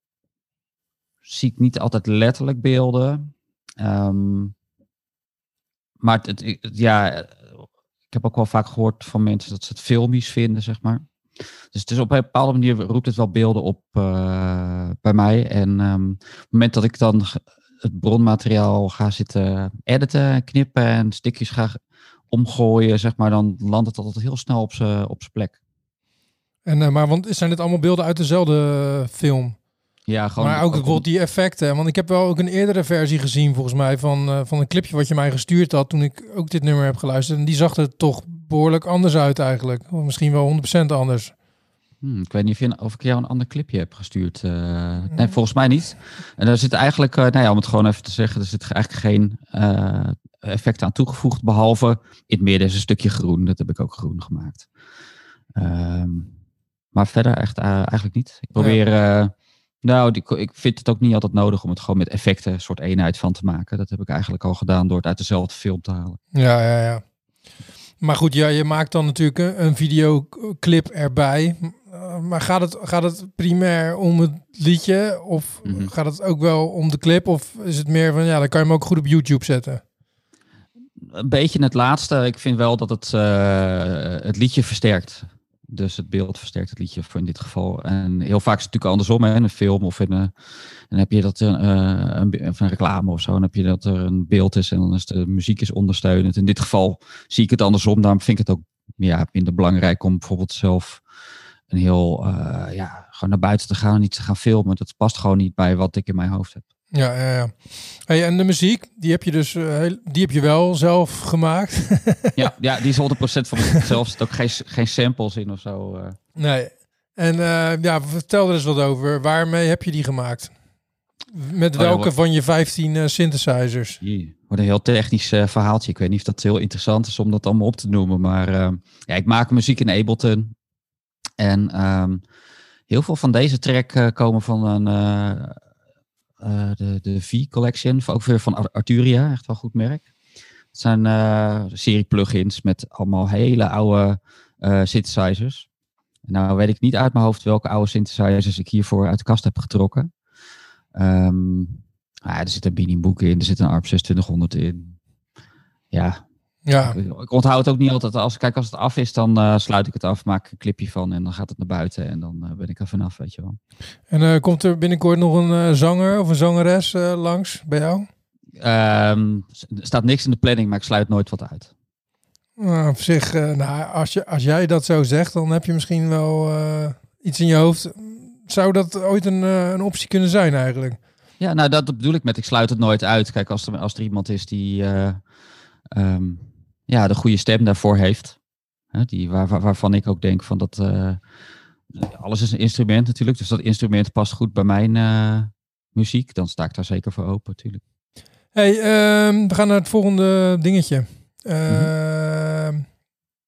zie ik niet altijd letterlijk beelden. Um, maar het, het, ja, ik heb ook wel vaak gehoord van mensen dat ze het filmisch vinden, zeg maar. Dus het is op een bepaalde manier roept het wel beelden op uh, bij mij. En um, op het moment dat ik dan het bronmateriaal ga zitten editen, knippen en stukjes ga omgooien, zeg maar, dan landt het altijd heel snel op zijn op plek. En, uh, maar want zijn dit allemaal beelden uit dezelfde film? Ja, gewoon. Maar ook bijvoorbeeld die effecten. Want ik heb wel ook een eerdere versie gezien, volgens mij, van, uh, van een clipje wat je mij gestuurd had toen ik ook dit nummer heb geluisterd. En die zag er toch behoorlijk anders uit eigenlijk. Of misschien wel 100% anders. Hmm, ik weet niet of, je, of ik jou een ander clipje heb gestuurd. Uh, nee, volgens mij niet. En daar zit eigenlijk, uh, nou ja, om het gewoon even te zeggen, er zit eigenlijk geen uh, effect aan toegevoegd. Behalve in het midden is een stukje groen. Dat heb ik ook groen gemaakt. Um, maar verder echt eigenlijk niet. Ik probeer. Ja. Nou, die, ik vind het ook niet altijd nodig om het gewoon met effecten een soort eenheid van te maken. Dat heb ik eigenlijk al gedaan door het uit dezelfde film te halen. Ja, ja, ja. Maar goed, ja, je maakt dan natuurlijk een, een videoclip erbij. Maar gaat het, gaat het primair om het liedje? Of mm -hmm. gaat het ook wel om de clip? Of is het meer van, ja, dan kan je hem ook goed op YouTube zetten? Een beetje het laatste. Ik vind wel dat het uh, het liedje versterkt. Dus het beeld versterkt het liedje voor in dit geval. En heel vaak is het natuurlijk andersom. Hè? Een film of in een, dan heb je dat uh, een, een reclame of zo. Dan heb je dat er een beeld is en dan is de muziek is ondersteunend. In dit geval zie ik het andersom. Daarom vind ik het ook ja, minder belangrijk om bijvoorbeeld zelf een heel, uh, ja, gewoon naar buiten te gaan en iets te gaan filmen. Dat past gewoon niet bij wat ik in mijn hoofd heb. Ja, ja, ja. Hey, en de muziek, die heb je dus uh, die heb je wel zelf gemaakt. ja, ja, die is 100% van mezelf. Er zit ook geen, geen samples in of zo. Uh. Nee. En uh, ja, vertel er eens wat over. Waarmee heb je die gemaakt? Met welke oh, ja, wat... van je 15 synthesizers? Wat een heel technisch verhaaltje. Ik weet niet of dat heel interessant is om dat allemaal op te noemen. Maar ja, ik maak muziek in Ableton. En um, heel veel van deze track komen van een uh, de, de V-collection, ook weer van Arturia, echt wel goed merk. Het zijn uh, serie plugins met allemaal hele oude uh, synthesizers. Nou weet ik niet uit mijn hoofd welke oude synthesizers ik hiervoor uit de kast heb getrokken. Um, er zit een Beanie Book in, er zit een ARP 2600 in. Ja, ja. Ik, ik onthoud het ook niet altijd. Als, kijk, als het af is, dan uh, sluit ik het af, maak een clipje van en dan gaat het naar buiten en dan uh, ben ik er vanaf, weet je wel. En uh, komt er binnenkort nog een zanger of een zangeres langs bij jou? Um, er staat niks in de planning, maar ik sluit nooit wat uit. Nou, op zich, nou, als, je, als jij dat zo zegt, dan heb je misschien wel iets in je hoofd. Zou dat ooit een, een optie kunnen zijn eigenlijk? Ja, nou dat bedoel ik met ik sluit het nooit uit. Kijk, als er, als er iemand is die... Um, ja, de goede stem daarvoor heeft. Hè, die, waar, waar, waarvan ik ook denk van dat uh, alles is een instrument natuurlijk. Dus dat instrument past goed bij mijn uh, muziek. Dan sta ik daar zeker voor open natuurlijk. Hey, uh, we gaan naar het volgende dingetje. Mm-hmm.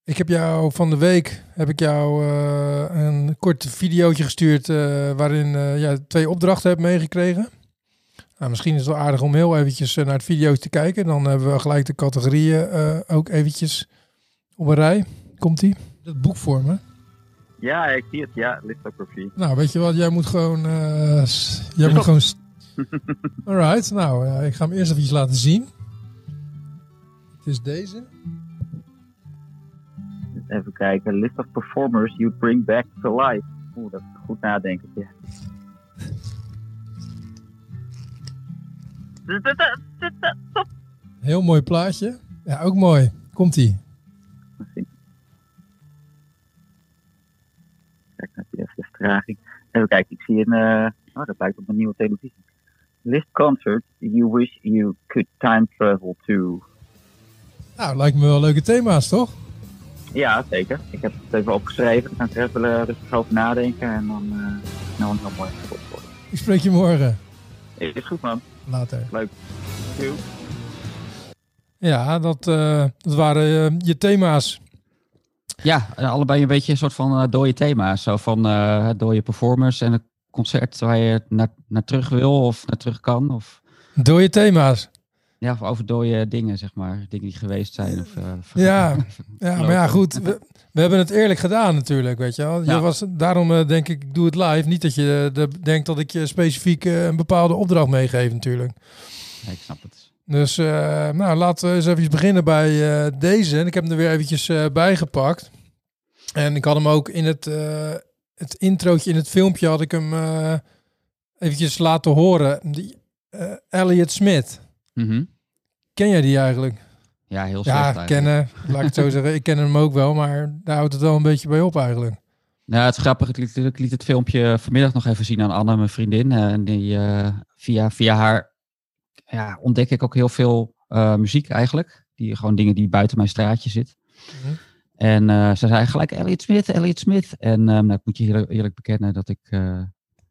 Ik heb jou van de week heb ik jou uh, een kort videootje gestuurd waarin ja, twee opdrachten hebt meegekregen. Nou, misschien is het wel aardig om heel eventjes naar het video te kijken. Dan hebben we gelijk de categorieën uh, ook eventjes op een rij. Komt-ie? Het boek voor me. Ja, ik zie het. Ja, lithography. Nou, weet je wat? Jij moet gewoon... Uh, jij moet gewoon... Alright, nou, uh, ik ga hem eerst even laten zien. Het is deze. Even kijken. List of performers you bring back to life. Oeh, dat is goed nadenken. Heel mooi plaatje. Ja, ook mooi. Komt-ie. Kijk, heb je even vertraging. Even kijken, ik zie een... oh, dat lijkt op een nieuwe televisie. List concert you wish you could time travel to. Nou, lijkt me wel leuke thema's, toch? Ja, zeker. Ik heb het even opgeschreven. Ik er even eh, rustig over nadenken. En dan eh nou een heel mooi worden. Ik spreek je morgen. Is goed, man. Later. Leuk. Doei. Ja, dat, eh, dat waren eh, je thema's. Ja, en allebei een beetje een soort van eh, dode thema's. Zo van eh dode performers en een concert waar je naar, naar terug wil of naar terug kan. Of, Door je thema's. Ja, of over dode dingen, zeg maar. Dingen die geweest zijn. Of, eh, Ja, Ja, maar ja, goed. We, we hebben het eerlijk gedaan natuurlijk, weet je wel. Je Ja. was, daarom eh, denk ik, ik doe het live. Niet dat je eh, de- denkt dat ik je specifiek een bepaalde opdracht meegeef natuurlijk. Ja, ik snap het. Dus nou, laten we eens even beginnen bij deze. En ik heb hem er weer eventjes eh, bijgepakt. En ik had hem ook in het, het introotje in het filmpje had ik hem eventjes laten horen. Die, Elliot Smith. Mhm. Ken jij die eigenlijk? Ja, heel slecht Ja, eigenlijk. kennen. Laat ik het zo zeggen. Ik ken hem ook wel, maar daar houdt het wel een beetje bij op eigenlijk. Nou, het is grappig. Ik liet, ik liet het filmpje vanmiddag nog even zien aan Anne, mijn vriendin. eh, En die, eh, via, via haar ja, ontdek ik ook heel veel eh, muziek eigenlijk. Die, gewoon dingen die buiten mijn straatje zit. Mhm. En ze zei gelijk Elliot Smith, Elliot Smith. En eh, nou, ik moet je eerlijk, eerlijk bekennen dat ik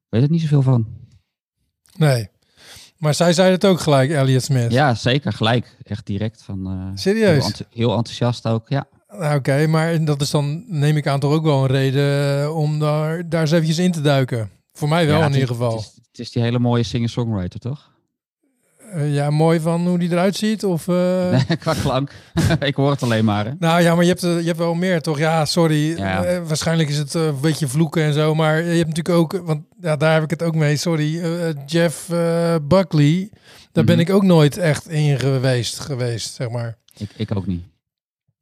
weet er niet zoveel van. Nee. Maar zij zei het ook gelijk, Elliot Smith. Ja, zeker. Gelijk. Echt direct. Van, heel, Serieus? enth- heel enthousiast ook, ja. Nou, Oké, maar dat is dan, neem ik aan, toch ook wel een reden eh, om daar, daar eens eventjes in te duiken. Voor mij wel Ja, in ieder geval. Het is, het is die hele mooie singer-songwriter, toch? Eh, ja, mooi van hoe die eruit ziet. Of, eh, Nee, qua klank. ik hoor het alleen maar, hè. Nou ja, maar je hebt, eh, je hebt wel meer, toch? Ja, sorry. Ja. Eh, waarscheinlijk is het eh, een beetje vloeken en zo. Maar je hebt natuurlijk ook, want ja, daar heb ik het ook mee. Sorry, eh, Jeff eh, Buckley. Daar ben Mhm. ik ook nooit echt in geweest, geweest zeg maar. Ik, ik ook niet.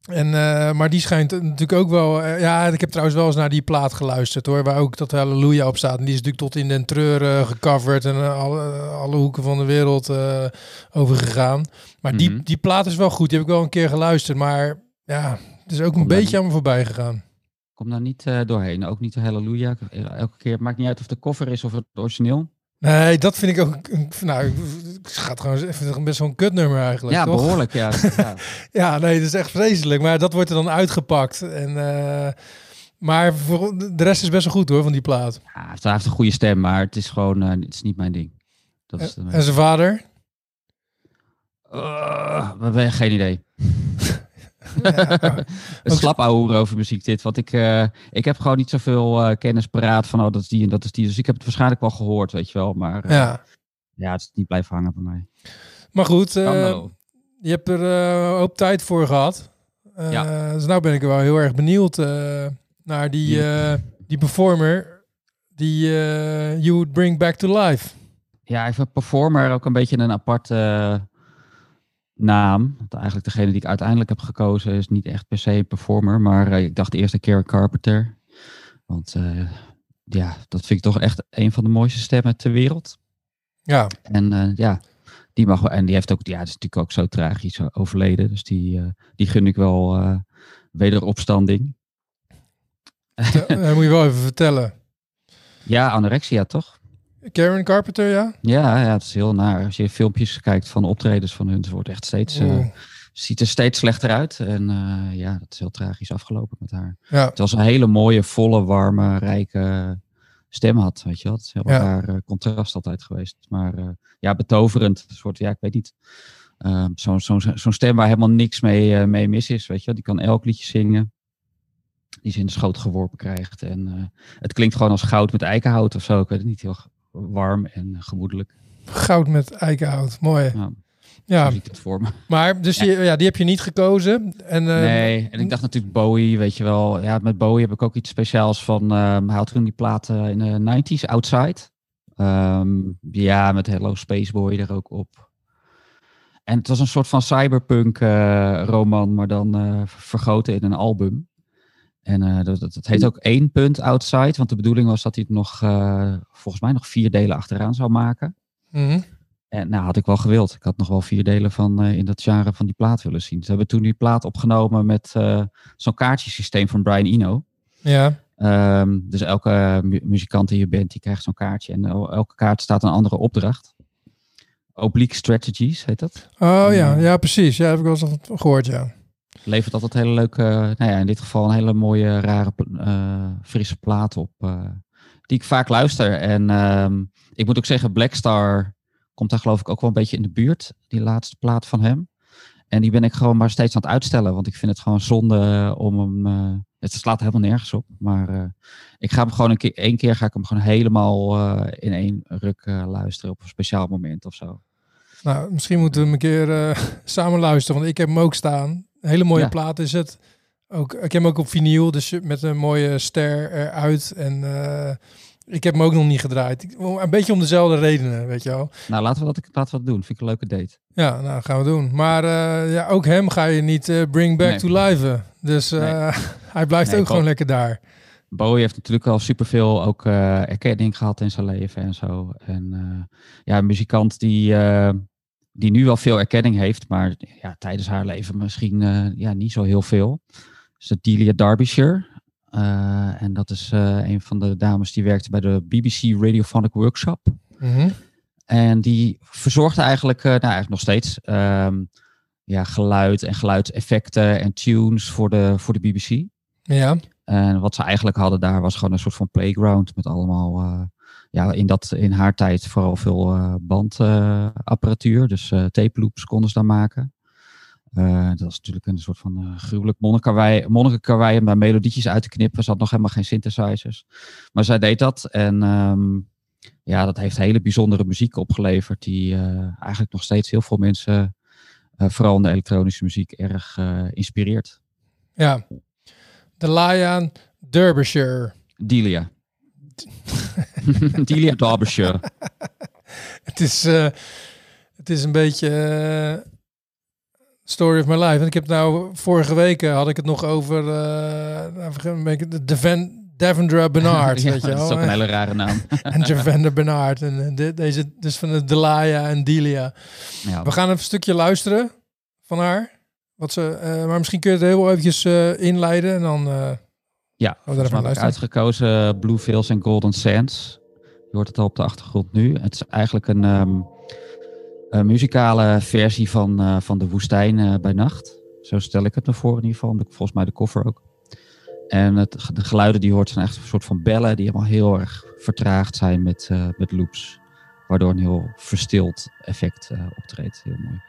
En, eh, maar die schijnt natuurlijk ook wel... eh, ja, ik heb trouwens wel eens naar die plaat geluisterd hoor. Waar ook dat Halleluja op staat. En die is natuurlijk tot in den treur eh, gecoverd. En alle, alle hoeken van de wereld overgegaan. Maar die, Mhm. die plaat is wel goed. Die heb ik wel een keer geluisterd. Maar ja, het is ook een Kom beetje aan me voorbij gegaan. Kom daar niet doorheen. Ook niet de Halleluja. Elke keer, het maakt niet uit of de cover is of het origineel. Nee, dat vind ik ook... Nou, ik ik ga het gewoon even best wel een kutnummer eigenlijk, Ja, toch? behoorlijk, ja. ja. Ja, nee, dat is echt vreselijk. Maar dat wordt er dan uitgepakt. En, eh, maar voor, de rest is best wel goed hoor, van die plaat. Ja, hij heeft- een goede stem, maar het is gewoon eh, het is niet mijn ding. Dat is de, En zijn vader? Uh, we hebben geen idee. Ja, Het is slap ouwe over muziek dit. Want ik, eh, ik heb gewoon niet zoveel eh, kennis paraat van oh, dat is die en dat is die. Dus ik heb het waarschijnlijk wel gehoord, weet je wel. Maar eh, ja. ja. het is niet blijven hangen bij mij. Maar goed, eh, je hebt er eh, een hoop tijd voor gehad. Eh, Ja. Dus nou ben ik wel heel erg benieuwd eh, naar die, Ja. eh, die performer die eh, you would bring back to life. Ja, even performer ook een beetje een aparte eh, naam. Want eigenlijk degene die ik uiteindelijk heb gekozen is niet echt per se een performer. Maar eh, ik dacht eerst een Karen Carpenter. Want eh, ja, dat vind ik toch echt een van de mooiste stemmen ter wereld. Ja, En eh, ja, die mag wel. En die heeft ook, ja, is natuurlijk ook zo tragisch overleden. Dus die, die gun ik wel wederopstanding. dat moet je wel even vertellen. Ja, anorexia toch? Karen Carpenter, ja? Ja, ja, het is heel naar. Als je filmpjes kijkt van optredens van hun, het wordt echt steeds, eh, ziet er steeds slechter uit. En eh, ja, dat is heel tragisch afgelopen met haar. ja. Het was een hele mooie, volle, warme, rijke stem had, weet je is heel Ja. raar eh, contrast altijd geweest. Maar ja, betoverend. Een soort, ja, ik weet niet. Ehm, Zo'n zo'n zo'n stem waar helemaal niks mee, mee mis is, weet je wel. Die kan elk liedje zingen. Die ze in de schoot geworpen krijgt. En het klinkt gewoon als goud met eikenhout of zo. Ik weet het niet, heel warm en gemoedelijk. Goud met eikenhout, mooi. Ja, Ja, het voor me. maar dus Die, ja, die heb je niet gekozen. En, eh, Nee, en ik dacht natuurlijk Bowie, weet je wel. Ja, met Bowie heb ik ook iets speciaals van. ehm hij had toen die platen in de 90s, Outside. Ehm, ja, met Hello Space Boy er ook op. En het was een soort van cyberpunk eh, roman, maar dan eh, vergoten in een album. En eh, dat, heet ook één punt Outside, want de bedoeling was dat hij het nog, eh, volgens mij nog vier delen achteraan zou maken. mhm. En nou, had ik wel gewild. Ik had nog wel vier delen van eh, in dat genre van die plaat willen zien. Ze hebben toen die plaat opgenomen met zo'n kaartjesysteem van Brian Eno. Ja, Ehm, dus elke mu- muzikant in je band die krijgt zo'n kaartje. En el- elke kaart staat een andere opdracht. Oblique Strategies heet dat. Oh ja, Mm. ja precies. Ja, heb ik wel eens gehoord, ja. Levert altijd hele leuke, nou ja, in dit geval een hele mooie, rare, eh, frisse plaat op. eh, die ik vaak luister. En ehm, ik moet ook zeggen, Blackstar komt daar geloof ik ook wel een beetje in de buurt. Die laatste plaat van hem. En die ben ik gewoon maar steeds aan het uitstellen. Want ik vind het gewoon zonde om hem... eh, het slaat helemaal nergens op. Maar ik ga hem gewoon een keer... één keer ga ik hem gewoon helemaal in één ruk luisteren. Op een speciaal moment of zo. Nou, misschien moeten we hem een keer samen luisteren, want ik heb hem ook staan. Een hele mooie Ja. plaat is het. Ook, ik heb hem ook op vinyl, dus met een mooie ster eruit. En eh, ik heb hem ook nog niet gedraaid. Ik- Een beetje om dezelfde redenen, weet je wel. Nou, laten we dat, laten we dat doen. Vind ik een leuke date. Ja, nou gaan we doen. Maar eh, ja, ook hem ga je niet eh, bring back Nee. to life. Dus hij blijft Nee, ook gewoon lekker daar. Bowie heeft natuurlijk al superveel ook erkenning gehad in zijn leven en zo. En ja, een muzikant die, die nu wel veel erkenning heeft, maar ja, tijdens haar leven misschien eh, ja, niet zo heel veel. Dus dat Delia Derbyshire. Eh, en dat is eh, een van de dames die werkte bij de BBC Radiophonic Workshop. Mhm. En die verzorgde eigenlijk, nou eigenlijk nog steeds, ehm, ja, geluid en geluidseffecten en tunes voor de, voor de BBC. Ja, En wat ze eigenlijk hadden daar was gewoon een soort van playground met allemaal, ja, in, dat, in haar tijd vooral veel eh, bandapparatuur. dus eh tape loops konden ze daar maken. Eh, dat was natuurlijk een soort van gruwelijk monnikenkarwei, om daar melodietjes uit te knippen. Ze had nog helemaal geen synthesizers. Maar zij deed dat en ehm, ja, dat heeft hele bijzondere muziek opgeleverd die eigenlijk nog steeds heel veel mensen, vooral in de elektronische muziek, erg inspireert. ja. De Derbyshire. Delia. Delia Derbyshire. Het is, eh, het is een beetje eh, story of my life. En ik heb nou vorige week eh, had ik het nog over nou, beetje de Deven, Devendra Bernard, Ja, weet je dat wel. is ook een hele rare naam. en Javender Bernard. En de- deze dus van de Delia en Delia. Ja, We gaan even een stukje luisteren van haar. Wat ze, maar misschien kun je het heel eventjes inleiden en dan. Ja even mij heb ik uitgekozen Blue Veils en Golden Sands. Je hoort het al op de achtergrond nu. Het is eigenlijk een, ehm, een muzikale versie van, eh, van De Woestijn eh, bij Nacht. Zo stel ik het me voor in ieder geval. Volgens mij de koffer ook. En het, de geluiden die je hoort zijn echt een soort van bellen die helemaal heel erg vertraagd zijn met, eh, met loops. Waardoor een heel verstild effect eh, optreedt. Heel mooi.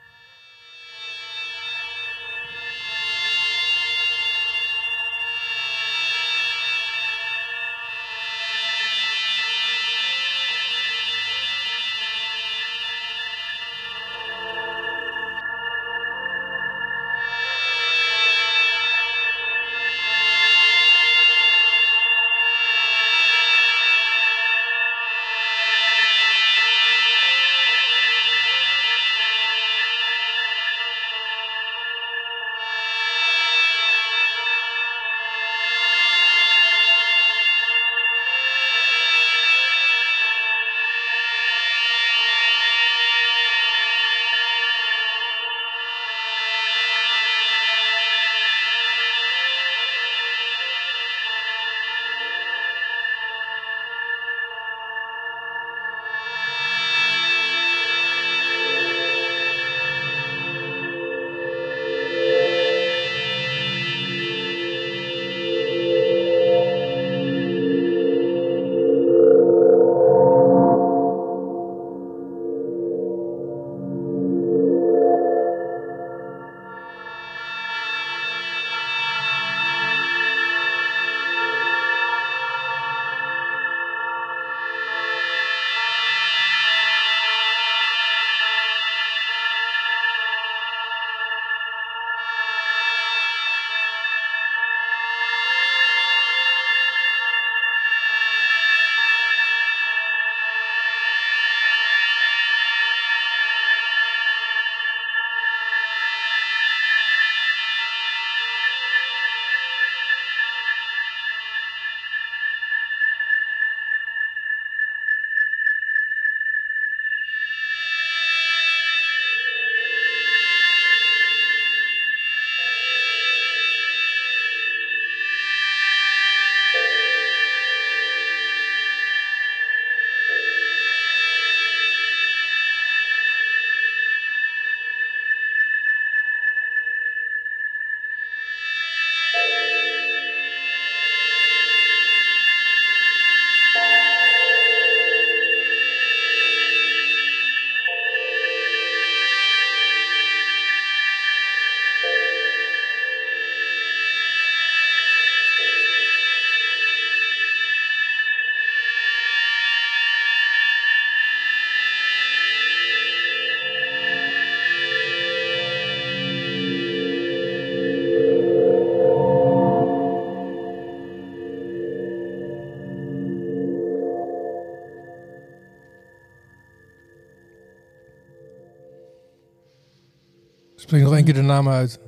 Spreek nog één keer de naam uit.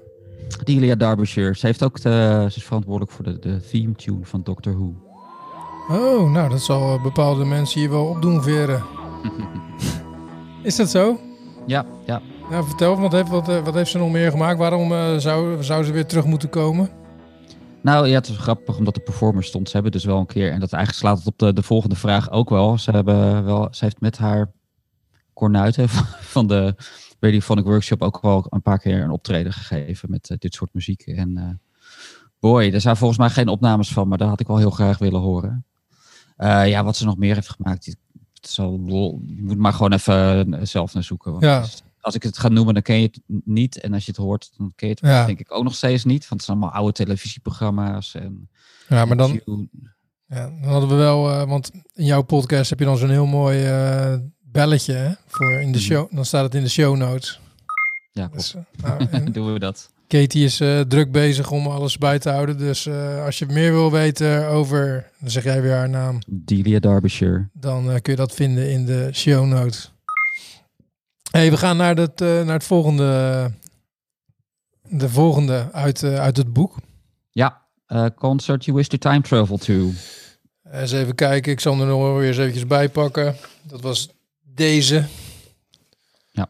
Delia Derbyshire. Ze, heeft ook de, ze is verantwoordelijk voor de, de theme tune van Doctor Who. Oh, nou, dat zal eh, bepaalde mensen hier wel opdoen, Veren. Is dat zo? ja, ja. Nou, vertel, wat heeft, wat, eh, wat heeft ze nog meer gemaakt? Waarom eh, zou, zou ze weer terug moeten komen? Nou ja, het is grappig omdat de performers stond. Ze hebben dus wel een keer, en dat eigenlijk slaat het op de, de volgende vraag ook wel. Ze, hebben wel. ze heeft met haar cornuiten van de Radiophonic Workshop ook wel een paar keer een optreden gegeven met eh, dit soort muziek. En eh, boy, er zijn volgens mij geen opnames van, maar daar had ik wel heel graag willen horen. Eh, ja, wat ze nog meer heeft gemaakt, zal, je moet maar gewoon even zelf naar zoeken. Want Ja. als ik het ga noemen, dan ken je het niet. En als je het hoort, dan ken je het Ja. denk ik ook nog steeds niet. Want het zijn allemaal oude televisieprogramma's. En, Ja, maar dan, ja, dan hadden we wel, want in jouw podcast heb je dan zo'n heel mooi belletje hè, voor in de Mhm. show. Dan staat het in de show notes. Ja, klopt. Dus, eh, nou, en doen we dat. Katie is eh, druk bezig om alles bij te houden. Dus eh, als je meer wil weten over, dan zeg jij weer haar naam, Delia Derbyshire. dan kun je dat vinden in de show notes. Hey, we gaan naar, het, eh, naar het volgende, de volgende uit, uit het boek. Ja, concert you wish to time travel to. Eens even kijken, ik zal er nog weer eens eventjes bij pakken. Dat was deze. Ja.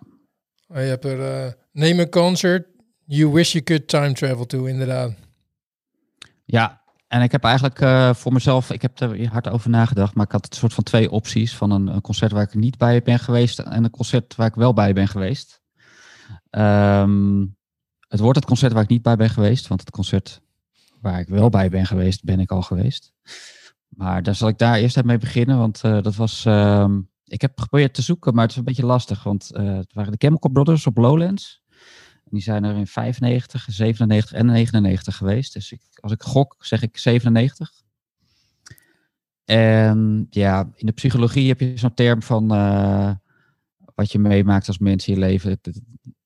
Je hebt er Name a concert you wish you could time travel to, inderdaad. Ja, en ik heb eigenlijk eh, voor mezelf, ik heb er hard over nagedacht, maar ik had het soort van twee opties van een, een concert waar ik niet bij ben geweest en een concert waar ik wel bij ben geweest. Ehm, het wordt het concert waar ik niet bij ben geweest, want het concert waar ik wel bij ben geweest, ben ik al geweest. Maar daar zal ik daar eerst mee beginnen, want eh, dat was, ehm, ik heb geprobeerd te zoeken, maar het is een beetje lastig, want eh, het waren de Chemical Brothers op Lowlands. Die zijn er in 95, 97 en 99 geweest. Dus ik, als ik gok, zeg ik 97. En ja, in de psychologie heb je zo'n term van eh, wat je meemaakt als mens in je leven.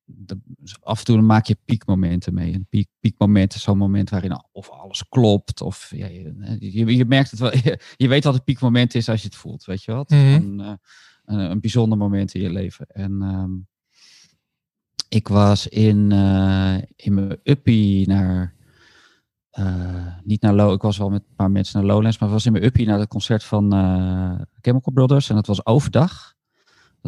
Dat- af en toe maak je piekmomenten mee. Een piek, piekmoment is zo'n moment waarin of alles klopt. Of ja, je, je, je merkt het wel. Je, je weet wat een piekmoment is als je het voelt. Weet je wat? Mhm. een, eh, een, een bijzonder moment in je leven. En ehm, ik was in, eh, in mijn uppie naar. eh, niet naar Low, ik was wel met een paar mensen naar Lowlands, maar ik was in mijn uppie naar het concert van Chemical Brothers en dat was overdag.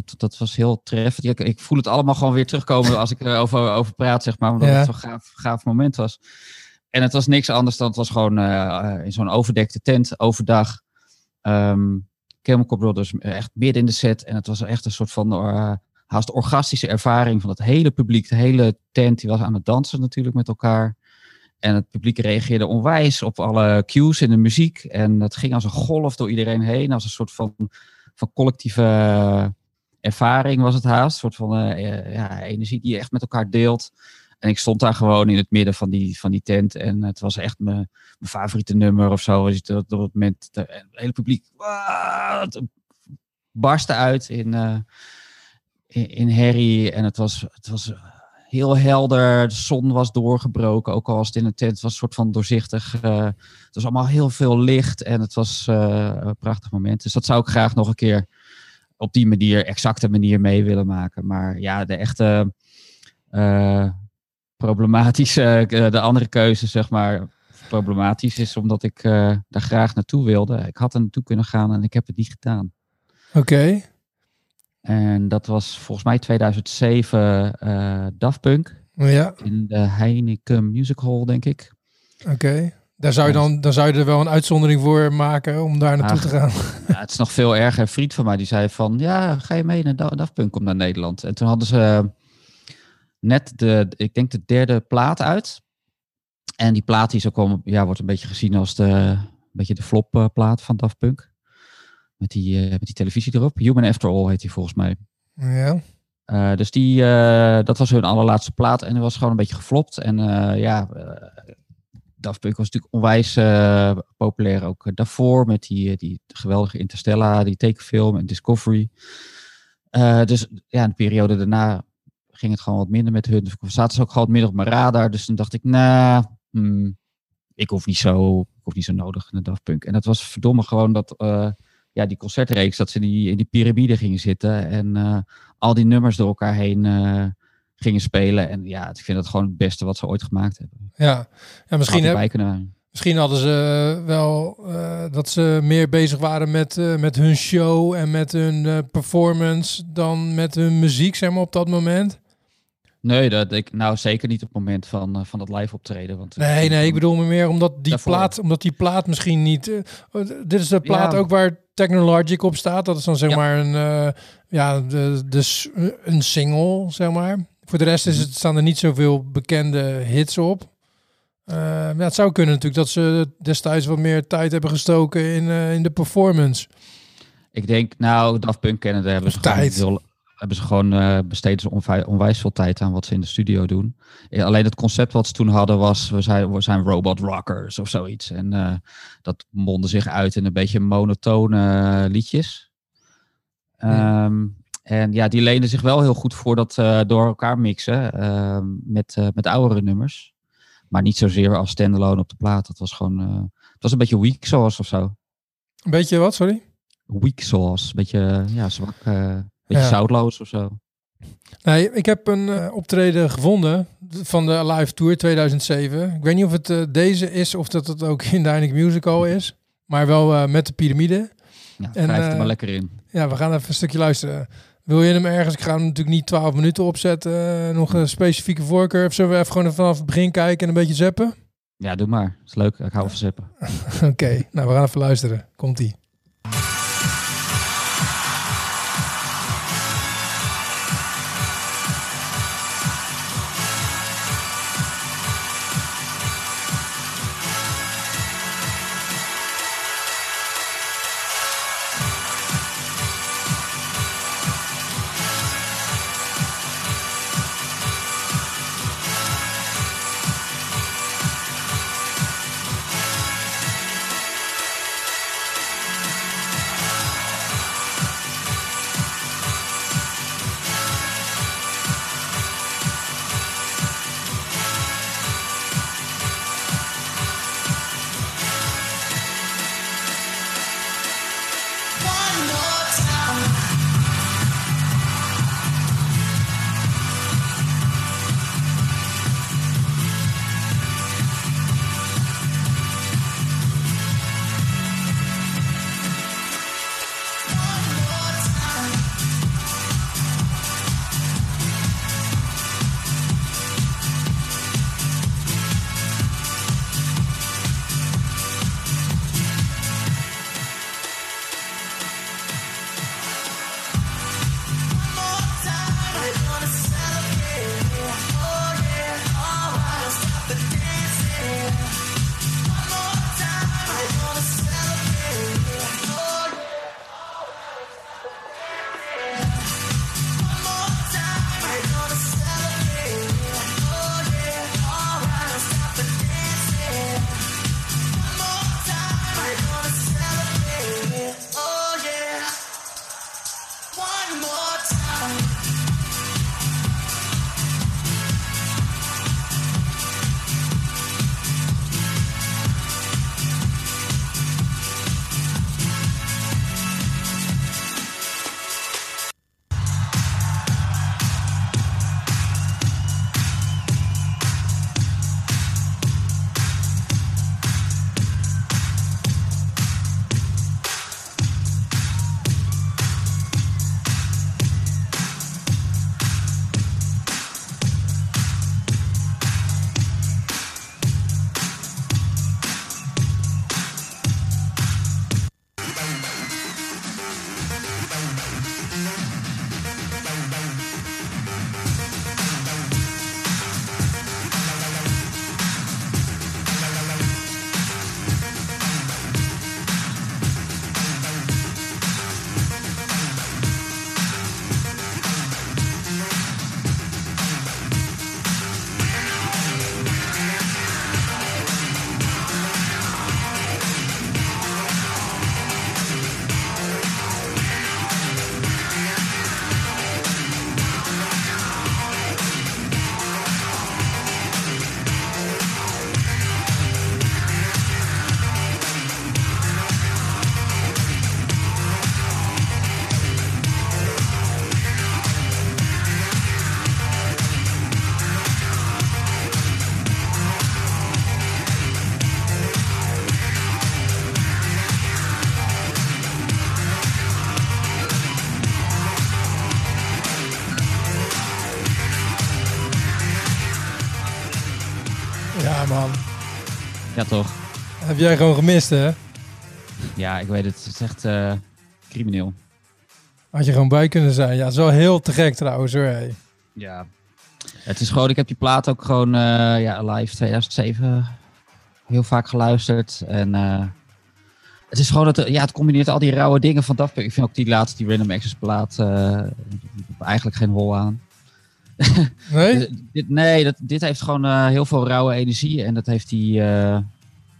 Dat, dat was heel treffend. Ik, ik voel het allemaal gewoon weer terugkomen als ik erover over praat, zeg maar, omdat Ja. het zo'n gaaf, gaaf moment was. En het was niks anders dan, het was gewoon eh, eh, in zo'n overdekte tent overdag. Ehm Chemical Brothers eh, echt midden in de set en het was echt een soort van eh, haast orgastische ervaring van het hele publiek. De hele tent die was aan het dansen natuurlijk met elkaar. En het publiek reageerde onwijs op alle cues in de muziek. En het ging als een golf door iedereen heen. Als een soort van, van collectieve ervaring was het haast. Een soort van eh, eh, ja, energie die je echt met elkaar deelt. En ik stond daar gewoon in het midden van die, van die tent. En het was echt mijn, mijn favoriete nummer of zo. Je dat op het moment, het hele publiek "Waa!" het barstte uit in, eh, in, herrie. En het was, het was heel helder. De zon was doorgebroken. Ook al was het in een tent, het was een soort van doorzichtig. het was allemaal heel veel licht. En het was een prachtig moment. Dus dat zou ik graag nog een keer op die manier, exacte manier mee willen maken. Maar ja, de echte eh, problematische, eh, de andere keuze, zeg maar, problematisch is omdat ik eh, daar graag naartoe wilde. Ik had er naartoe kunnen gaan en ik heb het niet gedaan. Oké. En dat was volgens mij 2007 eh Daft Punk Ja, in de Heineken Music Hall, denk ik. oké. Daar zou je dan, dan zou je er wel een uitzondering voor maken om daar naartoe te gaan. Ja, het is nog veel erger. Een vriend van mij die zei van, ja, ga je mee naar Da- Daft Punk, kom naar Nederland. En toen hadden ze net de, ik denk de derde plaat uit. En die plaat die zo kwam, ja, wordt een beetje gezien als de, een beetje de flop eh, plaat van Daft Punk. Met die, eh, met die televisie erop. Human After All heet die volgens mij. Ja. Eh, dus die, eh, dat was hun allerlaatste plaat en die was gewoon een beetje geflopt. En eh, ja, eh, Daft Punk was natuurlijk onwijs eh, populair ook eh, daarvoor met die, eh, die geweldige Interstellar, die tekenfilm en Discovery. Dus ja, de periode daarna ging het gewoon wat minder met hun. Dus zaten ook gewoon wat minder op mijn radar. Dus toen dacht ik, nou, ik hoef niet zo, ik hoef niet zo nodig naar Daft Punk. En dat was verdomme gewoon dat, ja, die concertreeks, dat ze die, in die piramide gingen zitten en al die nummers door elkaar heen gingen spelen. En ja, ik vind het gewoon het beste wat ze ooit gemaakt hebben. Ja, ja misschien, heb, misschien hadden ze wel eh, dat ze meer bezig waren met, eh, met hun show en met hun eh, performance dan met hun muziek, zeg maar, op dat moment. Nee, dat ik nou zeker niet op het moment van, eh, van dat live optreden. Want, Nee, nee, ik bedoel me meer omdat die, Daarvoor. plaat, omdat die plaat misschien niet... eh, oh, dit is de plaat Ja. ook waar Technologic op staat. Dat is dan zeg Ja. maar een, eh, ja, de, de, een single, zeg maar. Voor de rest is Mhm. het, staan er niet zoveel bekende hits op. Eh, ja, het zou kunnen natuurlijk dat ze destijds wat meer tijd hebben gestoken in, eh, in de performance. Ik denk, nou, Daft Punk kennen, daar hebben ze gewoon, tijd. veel- hebben ze gewoon eh, besteden ze onwijs veel tijd aan wat ze in de studio doen. Eh, Alleen het concept wat ze toen hadden was, we zijn, we zijn robot rockers of zoiets. En dat mondde zich uit in een beetje monotone liedjes. Ehm, En ja, die leenden zich wel heel goed voor dat eh, door elkaar mixen ehm, met, eh, met oudere nummers. Maar niet zozeer als standalone op de plaat. Dat was gewoon, eh, het was een beetje weak sauce of zo. Een beetje wat, sorry? Weak sauce, een beetje ja, zwak, eh beetje Ja. zoutloos of zo. Nee, ik heb een optreden gevonden van de Live Tour 2007. Ik weet niet of het deze is of dat het ook in de Heineken Musical is. Maar wel met de piramide. Ja, En, wrijf er maar lekker in. Ja, we gaan even een stukje luisteren. Wil je hem ergens? Ik ga hem natuurlijk niet 12 minuten opzetten. eh, nog een specifieke voorkeur. Of zullen we even gewoon vanaf het begin kijken en een beetje zappen? Ja, doe maar. is leuk. Ik hou van zippen. Oké, nou we gaan even luisteren. Komt-ie. Heb jij gewoon gemist, hè? Ja, ik weet het. Het is echt eh, crimineel. Had je gewoon bij kunnen zijn. Ja, het is wel heel te gek trouwens hoor. hey. Ja. Het is gewoon, ik heb die plaat ook gewoon eh, ja, live 2007 heel vaak geluisterd. En eh, het is gewoon, het, ja, het combineert al die rauwe dingen van Punk. Ik vind ook die laatste, die Random Access plaat, eigenlijk geen hol aan. Nee? Dit, nee, dat, dit heeft gewoon heel veel rauwe energie. En dat heeft die,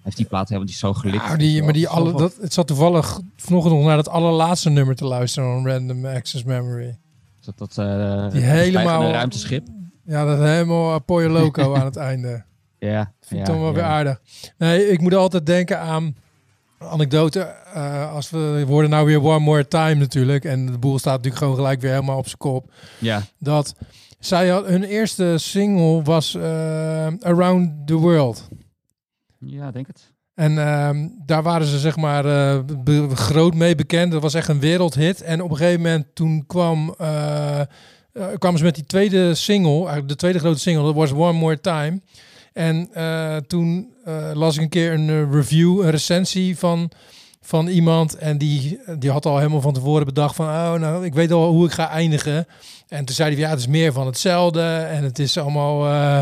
heeft die plaat helemaal niet zo gelikt. Nou, die, maar die Zo alle, dat, het zat toevallig vanochtend nog naar het allerlaatste nummer te luisteren van Random Access Memory. Dat, dat, eh, Die helemaal- ruimteschip. Ja, dat helemaal Apoyo Loco aan het einde. Ja, Vind ik ja, toch wel ja. weer aardig. Nee, ik moet altijd denken aan anekdote. eh, als we, we worden nou weer One More Time natuurlijk. En de boel staat natuurlijk gewoon gelijk weer helemaal op zijn kop. Ja, Dat zij had, hun eerste single was eh, Around the World. Ja, denk het. En ehm, daar waren ze zeg maar eh, groot mee bekend. Dat was echt een wereldhit. En op een gegeven moment toen kwam, eh, eh, kwamen ze met die tweede single, de tweede grote single, dat was One More Time. En toen las ik een keer een review, een recensie van, van iemand. En die, die had al helemaal van tevoren bedacht van, oh nou, ik weet al hoe ik ga eindigen. En toen zei hij, ja, het is meer van hetzelfde. En het is allemaal eh,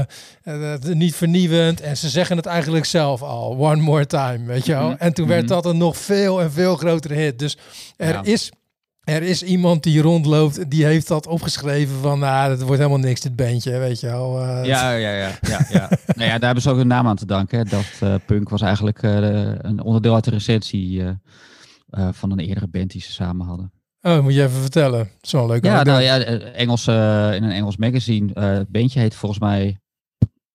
eh, niet vernieuwend. En ze zeggen het eigenlijk zelf al. One more time, weet je wel. Mhm. En toen werd Mhm. dat een nog veel en veel grotere hit. Dus er, Ja. is, er is iemand die rondloopt, die heeft dat opgeschreven van... Nou, het wordt helemaal niks, dit bandje, weet je wel. Eh, Ja, ja, ja. ja, ja. nou ja, daar hebben ze ook hun naam aan te danken. hè. Dat Punk was eigenlijk een onderdeel uit de recensie van een eerdere band die ze samen hadden. Oh, moet je even vertellen. Dat is wel een leuk Ja, nou ja, eh, Engels, eh, in een Engels magazine. eh, het bandje heet volgens mij,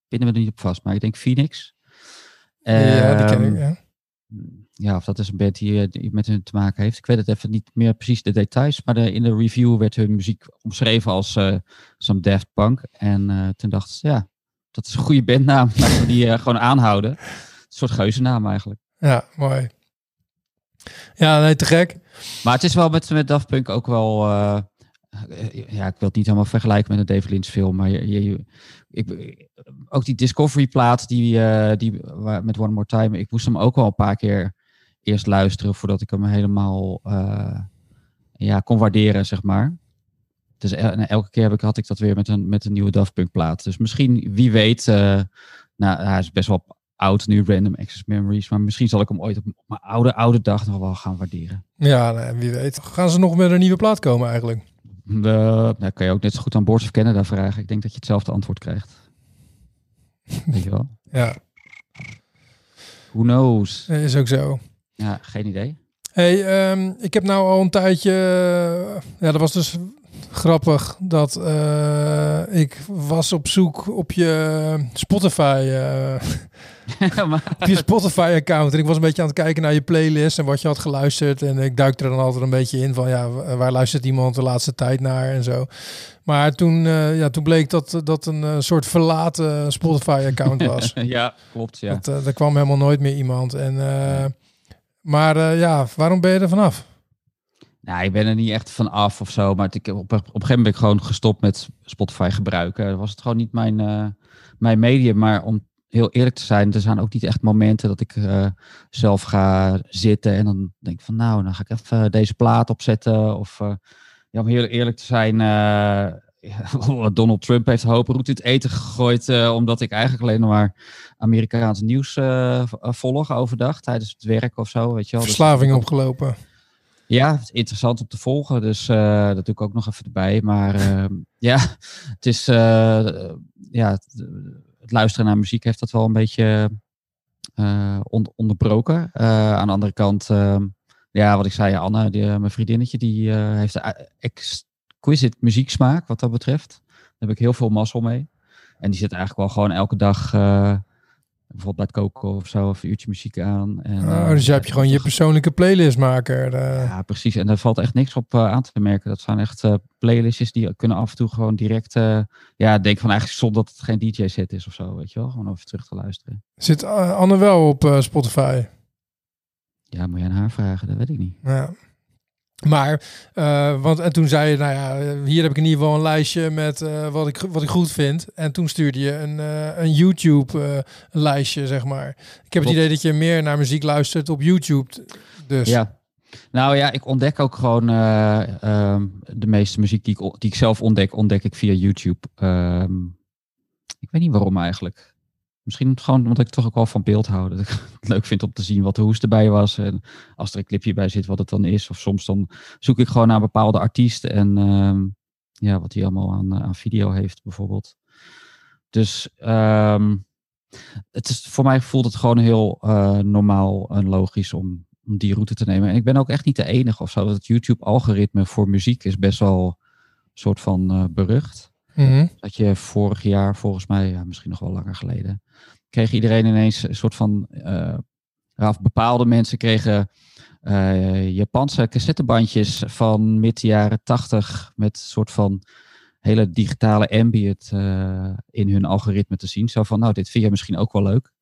pinnen we er niet op vast, maar ik denk Phoenix. ja, die ken Ehm, ik, ja. ja, of dat is een band die, die met hun te maken heeft. Ik weet het even niet meer precies de details, maar de, in de review werd hun muziek omschreven als some Daft Punk. En toen dacht ze, ja, dat is een goede bandnaam. Laten we die gewoon aanhouden. Een soort geuzennaam eigenlijk. Ja, mooi. Ja, nee, te gek. Maar het is wel met, met Daft Punk ook wel... eh, ja, ik wil het niet helemaal vergelijken met een David Lynch film, maar je, ik, ook die Discovery plaat die, eh, die, met One More Time, ik moest hem ook wel een paar keer eerst luisteren voordat ik hem helemaal eh, ja, kon waarderen, zeg maar. Dus elke keer heb ik, had ik dat weer met een, met een nieuwe Daft Punk plaat. Dus misschien, wie weet, eh, nou, hij is best wel oud nu, Random Access Memories, maar misschien zal ik hem ooit op mijn oude, oude dag nog wel gaan waarderen. Ja, nee, wie weet. Gaan ze nog met een nieuwe plaat komen eigenlijk? De, nou, kan je ook net zo goed aan Boards of Canada vragen. Ik denk dat je hetzelfde antwoord krijgt. Weet je wel? Ja, Who knows? is ook zo. Ja, geen idee. Hey, ehm, ik heb nou al een tijdje. ja, dat was dus grappig dat eh, ik was op zoek op je Spotify. eh, maar, op je Spotify-account. En ik was een beetje aan het kijken naar je playlist en wat je had geluisterd. En ik duik er dan altijd een beetje in van, ja, wa- waar luistert iemand de laatste tijd naar en zo. Maar toen, eh, ja, toen bleek dat dat een eh, soort verlaten Spotify-account was. ja, klopt. Ja. Dat, eh, er kwam helemaal nooit meer iemand. En, eh, maar eh, ja, waarom ben je er vanaf? Nou, ik ben er niet echt van af of zo. Maar ik, op, op een gegeven moment ben ik gewoon gestopt met Spotify gebruiken. Dan was het gewoon niet mijn, eh, mijn medium. Maar om heel eerlijk te zijn, er zijn ook niet echt momenten dat ik eh, zelf ga zitten. En dan denk ik van, nou, dan ga ik even deze plaat opzetten. Of eh, ja, om heel eerlijk te zijn, eh, ja, Donald Trump heeft een hoop route in het eten gegooid. eh, omdat ik eigenlijk alleen maar Amerikaans nieuws eh, eh, volg overdag tijdens het werk of zo. Weet je wel. Dus- Verslaving opgelopen. ja, interessant om te volgen, dus eh, dat doe ik ook nog even erbij. Maar ehm, ja, het is, eh, ja, het, luisteren naar muziek heeft dat wel een beetje eh, on- onderbroken. Eh, aan de andere kant, ehm, ja, wat ik zei, Anne, die, eh, mijn vriendinnetje, die heeft een exquisite muzieksmaak wat dat betreft. Daar heb ik heel veel mazzel mee. En die zit eigenlijk wel gewoon elke dag, bijvoorbeeld bij het koken of zo, of een uurtje muziek aan. En, Oh, eh, dus je hebt je gewoon je persoonlijke playlistmaker. eh. ja, precies. En daar valt echt niks op eh, aan te merken. Dat zijn echt eh, playlistjes die kunnen af en toe gewoon direct... ja, denk van eigenlijk zonder dat het geen DJ-set is of zo, weet je wel. Gewoon even terug te luisteren. Zit Anne wel op Spotify? Ja, moet je aan haar vragen, dat weet ik niet. Ja. Maar, eh, want en toen zei je, nou ja, hier heb ik in ieder geval een lijstje met eh, wat, ik, wat ik goed vind. En toen stuurde je een, eh, een YouTube-lijstje, zeg maar. Ik heb het idee dat je meer naar muziek luistert op YouTube. Dus Ja. Nou ja, ik ontdek ook gewoon eh, ehm, de meeste muziek die ik, die ik zelf ontdek, ontdek ik via YouTube. Ehm, ik weet niet waarom eigenlijk. Misschien gewoon omdat ik toch ook wel van beeld hou. Dat ik het leuk vind om te zien wat de hoest erbij was. En als er een clipje bij zit, wat het dan is. Of soms dan zoek ik gewoon naar bepaalde artiest. En ehm, ja, wat hij allemaal aan, eh, aan video heeft bijvoorbeeld. Dus ehm, het is, voor mij voelt het gewoon heel eh, normaal en logisch om, om die route te nemen. En ik ben ook echt niet de enige of zo. Dat het YouTube-algoritme voor muziek is best wel een soort van eh, berucht. Mhm. Dat je vorig jaar, volgens mij, ja, misschien nog wel langer geleden, kreeg iedereen ineens een soort van, of bepaalde mensen kregen eh, Japanse cassettebandjes van mid jaren tachtig met een soort van hele digitale ambient eh, in hun algoritme te zien. Zo van, nou, dit vind je misschien ook wel leuk.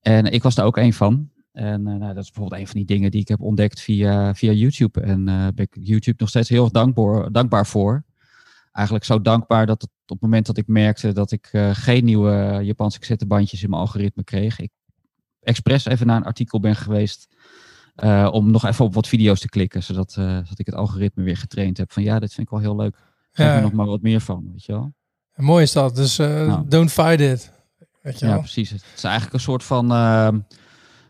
En ik was daar ook een van. En nou, dat is bijvoorbeeld een van die dingen die ik heb ontdekt via, via YouTube. En eh ben ik YouTube nog steeds heel dankbaar, dankbaar voor. Eigenlijk zo dankbaar dat het, op het moment dat ik merkte dat ik eh, geen nieuwe Japanse cassettebandjes in mijn algoritme kreeg, ik expres even naar een artikel ben geweest eh, om nog even op wat video's te klikken, zodat, eh, zodat ik het algoritme weer getraind heb van ja, dit vind ik wel heel leuk. Geef Ja. er nog maar wat meer van, weet je wel. En mooi is dat. Dus Nou. don't fight it. Weet je Ja, wel? precies. Het is eigenlijk een soort van, ehm,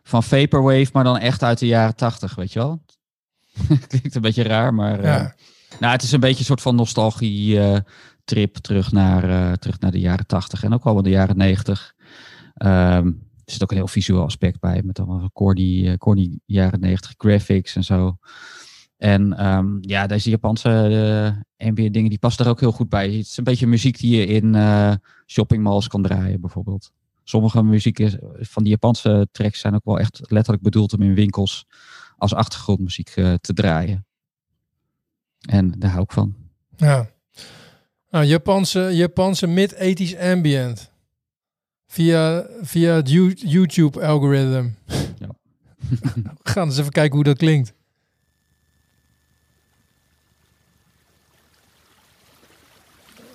van vaporwave, maar dan echt uit de jaren tachtig, weet je wel. Klinkt een beetje raar, maar Ja. Nou, het is een beetje een soort van nostalgie eh, terug naar, eh, terug naar de jaren tachtig en ook wel in de jaren negentig. Ehm, er zit ook een heel visueel aspect bij, met allemaal corny, eh, corny jaren negentig graphics en zo. En ehm, ja, deze Japanse uh, ambient dingen, die passen er ook heel goed bij. Het is een beetje muziek die je in shoppingmalls kan draaien, bijvoorbeeld. Sommige muziek is, van die Japanse tracks zijn ook wel echt letterlijk bedoeld om in winkels als achtergrondmuziek te draaien. En daar hou ik van. Ja. Nou, Japanse, Japanse mid-80s ambient. Via, via het You- YouTube-algoritme. Ja. We gaan eens even kijken hoe dat klinkt.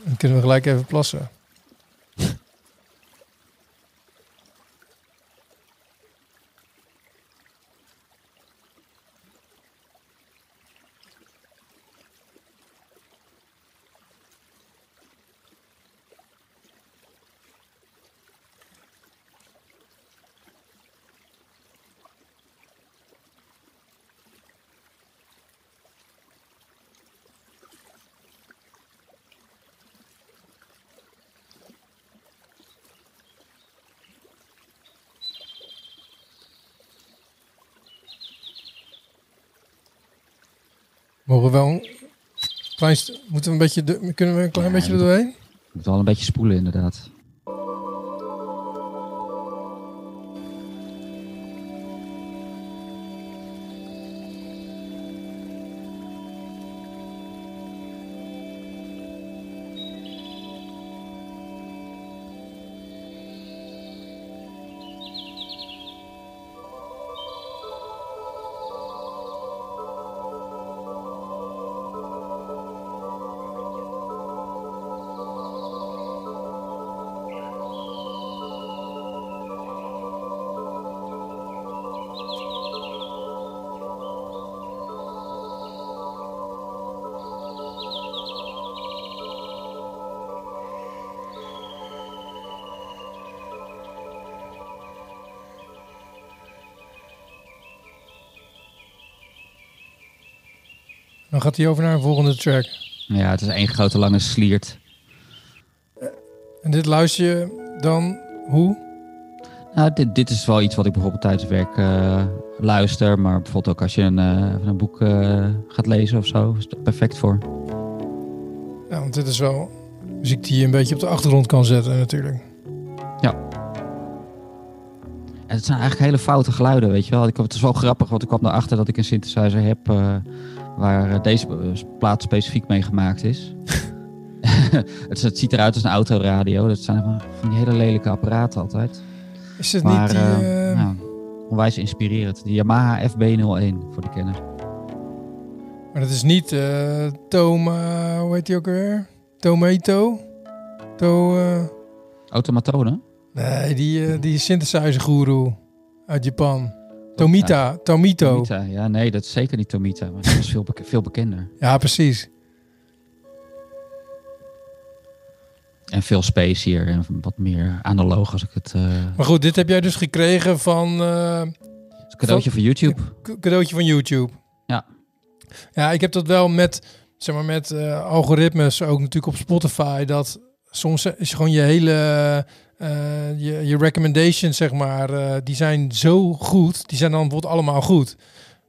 Dan kunnen we gelijk even plassen. Mogen we wel een klein... Moeten we een beetje... kunnen we een klein Ja, beetje er doorheen? Moet wel een beetje spoelen, inderdaad. Gaat hij over naar een volgende track. Ja, het is één grote lange sliert. En dit luister je dan hoe? Nou, dit, dit is wel iets wat ik bijvoorbeeld tijdens werk eh, luister. Maar bijvoorbeeld ook als je een, eh, een boek eh, gaat lezen of zo. Is perfect voor. Ja, want dit is wel muziek die je een beetje op de achtergrond kan zetten natuurlijk. En het zijn eigenlijk hele foute geluiden, weet je wel. Ik, het is wel grappig, want ik kwam erachter dat ik een synthesizer heb... waar eh, deze eh, plaat specifiek mee gemaakt is. het, ziet eruit als een autoradio. Dat zijn van van die hele lelijke apparaten altijd. Is het Maar niet die... eh, eh, nou, onwijs inspirerend. De Yamaha FB01 voor de kenner. Maar dat is niet eh Toma, hoe heet die ook weer? Tomato? To, eh, Automatonen? nee, die, eh, die synthesizer guru uit Japan. Tomita, Tomito. Tomita. Ja, nee, dat is zeker niet Tomita. Maar dat is veel, bek- veel bekender. Ja, precies. En veel space hier. En wat meer analoog als ik het... eh Maar goed, dit heb jij dus gekregen van is een cadeautje van YouTube. cadeautje van YouTube. Ja. Ja, ik heb dat wel met, zeg maar, met eh, algoritmes, ook natuurlijk op Spotify, dat soms is gewoon je hele, je, je recommendations, zeg maar, eh, die zijn zo goed, die zijn dan bijvoorbeeld allemaal goed.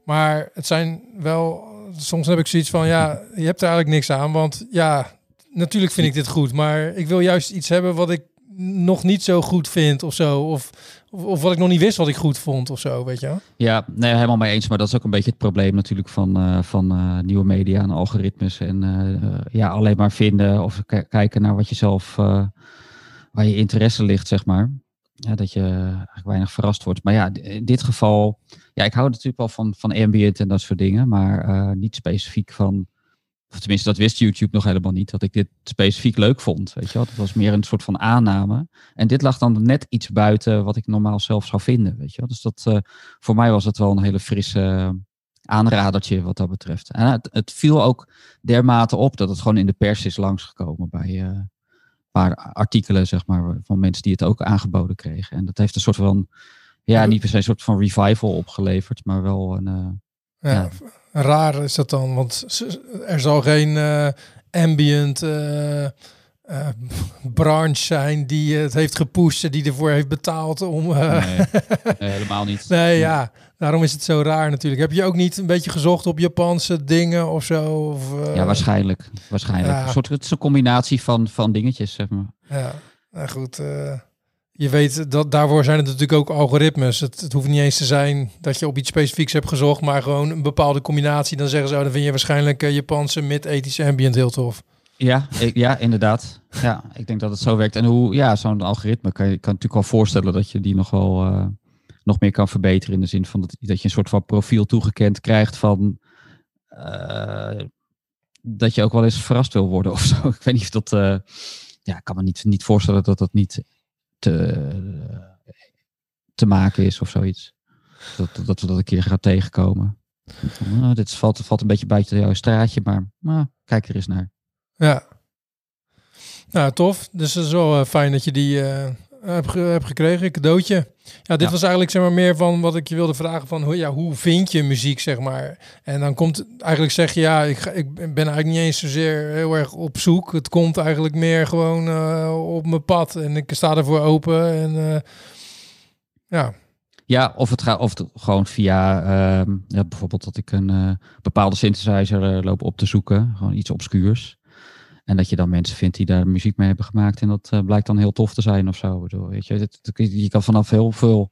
Maar het zijn wel, soms heb ik zoiets van, ja, je hebt er eigenlijk niks aan, want ja, natuurlijk vind ik dit goed, maar ik wil juist iets hebben wat ik nog niet zo goed vind of zo, of, of, wat ik nog niet wist wat ik goed vond of zo, weet je? Ja, nee, helemaal mee eens. Maar dat is ook een beetje het probleem natuurlijk van, eh, van eh, nieuwe media en algoritmes. En eh, eh, ja, alleen maar vinden of kijken naar wat je zelf, eh, waar je interesse ligt, zeg maar. Ja, dat je eigenlijk weinig verrast wordt. Maar ja, in dit geval, ja, ik hou natuurlijk wel van, van ambient en dat soort dingen. Maar eh, niet specifiek van, of tenminste, dat wist YouTube nog helemaal niet, dat ik dit specifiek leuk vond. Weet je wel? Dat was meer een soort van aanname. En dit lag dan net iets buiten wat ik normaal zelf zou vinden. Weet je wel? Dus dat, eh, voor mij was het wel een hele frisse aanradertje wat dat betreft. En het, het viel ook dermate op dat het gewoon in de pers is langsgekomen bij een paar artikelen, zeg maar, van mensen die het ook aangeboden kregen. En dat heeft een soort van, ja, niet per se een soort van revival opgeleverd, maar wel een. eh, Ja, Ja. Raar is dat dan, want er zal geen eh, ambient eh, branche zijn die het heeft gepusht die ervoor heeft betaald om. nee, nee, helemaal niet. nee, ja, daarom is het zo raar natuurlijk. Heb je ook niet een beetje gezocht op Japanse dingen of zo? Of, eh, Ja, waarschijnlijk. waarschijnlijk. Ja. Een soort, het is een combinatie van, van dingetjes, zeg maar. Ja, nou goed. eh, je weet dat daarvoor zijn het natuurlijk ook algoritmes. Het, het hoeft niet eens te zijn dat je op iets specifieks hebt gezocht, maar gewoon een bepaalde combinatie. Dan zeggen ze, oh, dan vind je waarschijnlijk eh, Japanse mid-ethische ambient heel tof. Ja, ik- ja, inderdaad. Ja, ik denk dat het zo werkt. En hoe, ja, zo'n algoritme kan je kan natuurlijk wel voorstellen dat je die nog wel nog meer kan verbeteren. In de zin van dat, dat je een soort van profiel toegekend krijgt van eh, dat je ook wel eens verrast wil worden of zo. Ik weet niet of dat. eh, ja, ik kan me niet, niet voorstellen dat dat niet te, te maken is of zoiets. Dat, dat, dat we dat een keer gaan tegenkomen. Nou, dit valt, valt een beetje buiten jouw straatje, maar nou, kijk er eens naar. Ja. Nou, tof. Dus het is wel eh, fijn dat je die hebt, ge- hebt gekregen, een cadeautje. Ja, dit Ja. was eigenlijk zeg maar meer van wat ik je wilde vragen van hoe, ja, hoe vind je muziek, zeg maar. En dan komt eigenlijk zeg je, ja, ik, ga, ik ben eigenlijk niet eens zozeer heel erg op zoek. Het komt eigenlijk meer gewoon eh, op mijn pad en ik sta ervoor open. En eh, ja, Ja, of het gaat of het gewoon via ehm, ja, bijvoorbeeld dat ik een eh, bepaalde synthesizer loop op te zoeken, gewoon iets obscuurs. En dat je dan mensen vindt die daar muziek mee hebben gemaakt en dat eh, blijkt dan heel tof te zijn of zo. Bedoel, weet je, het- het- je kan vanaf heel veel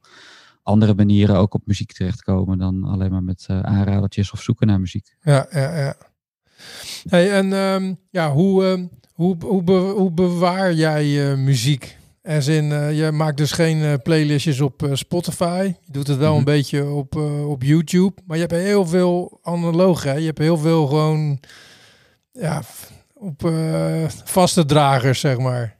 andere manieren ook op muziek terechtkomen dan alleen maar met eh, aanradertjes of zoeken naar muziek. Ja, ja, ja. Hey, en ehm, ja, hoe, ehm, hoe, hoe, be- hoe bewaar jij je muziek? In, eh, je maakt dus geen eh, playlistjes op eh, Spotify. Je doet het wel Mhm. een beetje op, eh, op YouTube. Maar je hebt heel veel analoog, hè? Je hebt heel veel gewoon, ja, op eh, vaste dragers, zeg maar.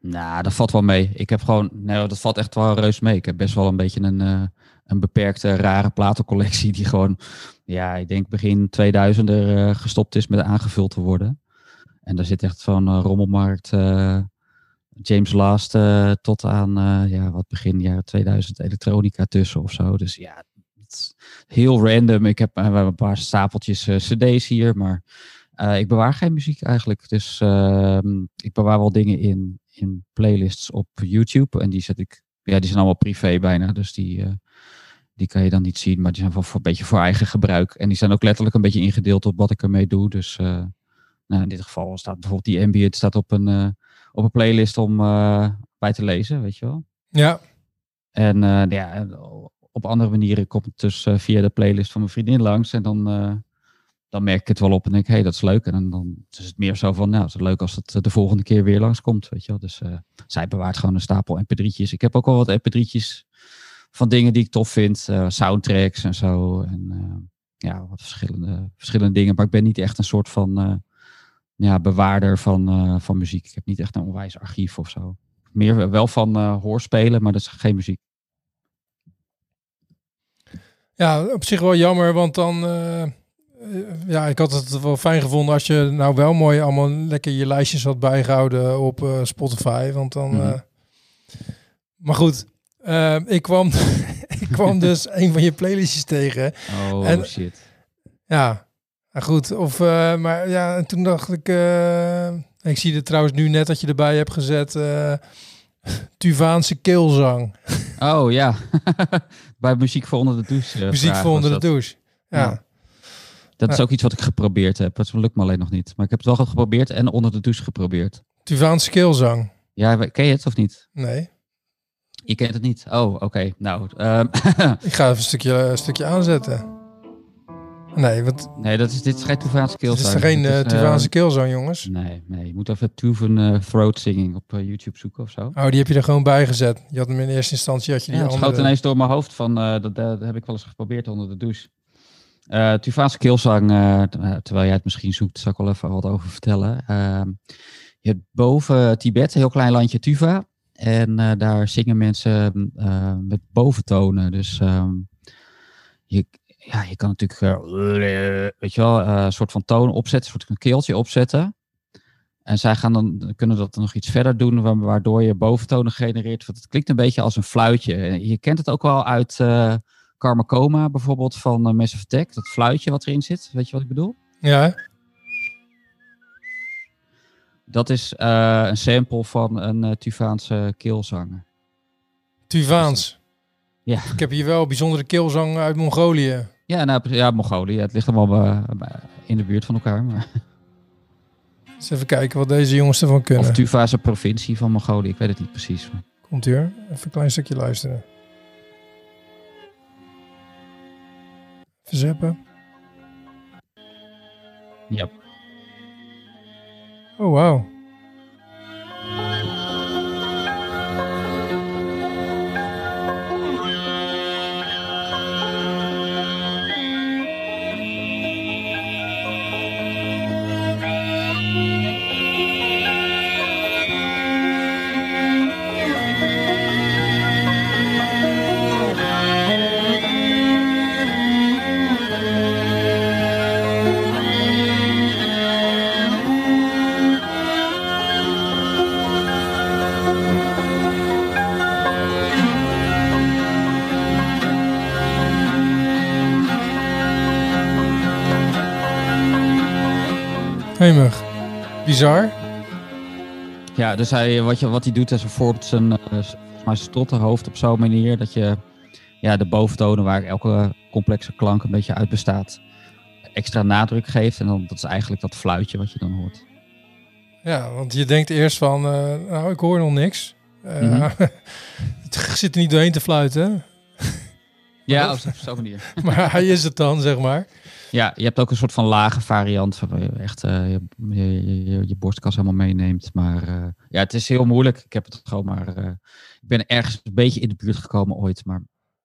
Nou, dat valt wel mee. Ik heb gewoon, nee, dat valt echt wel reus mee. Ik heb best wel een beetje een, eh, een beperkte, rare platencollectie die gewoon, ja, ik denk begin 2000 er eh, gestopt is met aangevuld te worden. En daar zit echt van rommelmarkt, James Last tot aan, ja, wat begin jaren 2000 elektronica tussen of zo. Dus ja, heel random. Ik heb een paar stapeltjes cd's hier, maar eh, ik bewaar geen muziek eigenlijk. Dus ehm, ik bewaar wel dingen in, in playlists op YouTube. En die zet ik, ja, die zijn allemaal privé bijna. Dus die, eh, die kan je dan niet zien. Maar die zijn wel voor, een beetje voor eigen gebruik. En die zijn ook letterlijk een beetje ingedeeld op wat ik ermee doe. Dus eh, nou, in dit geval staat bijvoorbeeld die ambient staat op een, op een playlist om bij te lezen, weet je wel. Ja, En ja, op andere manieren komt het dus via de playlist van mijn vriendin langs. En dan, dan merk ik het wel op en denk hé, hey, dat is leuk. En dan, dan is het meer zo van, nou, het is leuk als het eh, de volgende keer weer langskomt, weet je wel. Dus eh, zij bewaart gewoon een stapel mp3'tjes. Ik heb ook wel wat mp3'tjes van dingen die ik tof vind. eh, soundtracks en zo. En ja, wat verschillende, verschillende dingen. Maar ik ben niet echt een soort van ja, bewaarder van, van muziek. Ik heb niet echt een onwijs archief of zo. Meer wel van hoorspelen, maar dat is geen muziek. Ja, op zich wel jammer, want dan... eh, ja, ik had het wel fijn gevonden als je nou wel mooi allemaal lekker je lijstjes had bijgehouden op eh, Spotify. Want dan... Mhm. eh, maar goed, ik kwam, ik kwam dus een van je playlistjes tegen. Oh En- shit. Ja, nou goed. Of, maar ja, en toen dacht ik... ik zie er trouwens nu net dat je erbij hebt gezet... Tuvaanse keelzang. Oh ja, bij muziek voor onder de douche. Muziek voor onder de douche. Ja. Ja. Dat is ook iets wat ik geprobeerd heb. Dat lukt me alleen nog niet. Maar ik heb het wel geprobeerd en onder de douche geprobeerd. Tuvaanse keelzang. Ja, ken je het of niet? Nee. Je kent het niet. Oh, oké. Nou, ehm, Ik ga even een stukje, een stukje aanzetten. Nee, want nee, dat is, dit is geen Tuvaanse keelzang. is er geen uh, is, eh, Tuvaanse keelzang, jongens. Nee, nee. Je moet even Tuvan eh, Throat Singing op eh, YouTube zoeken of zo. Oh, die heb je er gewoon bij gezet. Je had hem in eerste instantie, had je die Ja, het schoot ineens door mijn hoofd van, eh, dat, dat heb ik wel eens geprobeerd onder de douche. Eh Tuvaanse keelzang, eh, eh, terwijl jij het misschien zoekt, zal ik wel even wat over vertellen. Ehm, je hebt boven Tibet, een heel klein landje Tuva. En daar zingen mensen met boventonen. Dus ehm, je, ja, je kan natuurlijk, weet je wel, een soort van toon opzetten, een soort van keeltje opzetten. En zij gaan dan, kunnen dat nog iets verder doen, wa- waardoor je boventonen genereert. Want het klinkt een beetje als een fluitje. Je kent het ook wel uit Karma bijvoorbeeld van uh. Dat fluitje wat erin zit. Weet je wat ik bedoel? Ja, Dat is eh, een sample van een eh, Tuvaanse keelzanger. Tuvaans. Ja. Ik heb hier wel bijzondere keelzang uit Mongolië. Ja, nou, ja, Mongolië. Het ligt allemaal in de buurt van elkaar. Maar. Eens even kijken wat deze jongens ervan kunnen. Of Tuva is een provincie van Mongolië. Ik weet het niet precies. maar- Komt hier. Even een klein stukje luisteren. Even zappen. Ja. Oh, wauw. Bizar. Ja, dus hij, wat, je, wat hij doet is bijvoorbeeld zijn, eh, volgens mij zijn strottenhoofd op zo'n manier dat je ja, de boventonen waar elke complexe klank een beetje uit bestaat, extra nadruk geeft. En dan, dat is eigenlijk dat fluitje wat je dan hoort. Ja, want je denkt eerst van, eh, nou, ik hoor nog niks. Eh, Mhm. het zit er niet doorheen te fluiten. Ja, op zo- op zo'n manier. Maar hij is het dan, zeg maar. Ja, je hebt ook een soort van lage variant waar je echt eh, je, je, je, je borstkas helemaal meeneemt. Maar eh, ja, het is heel moeilijk. Ik heb het gewoon maar. eh, ik ben ergens een beetje in de buurt gekomen ooit. Maar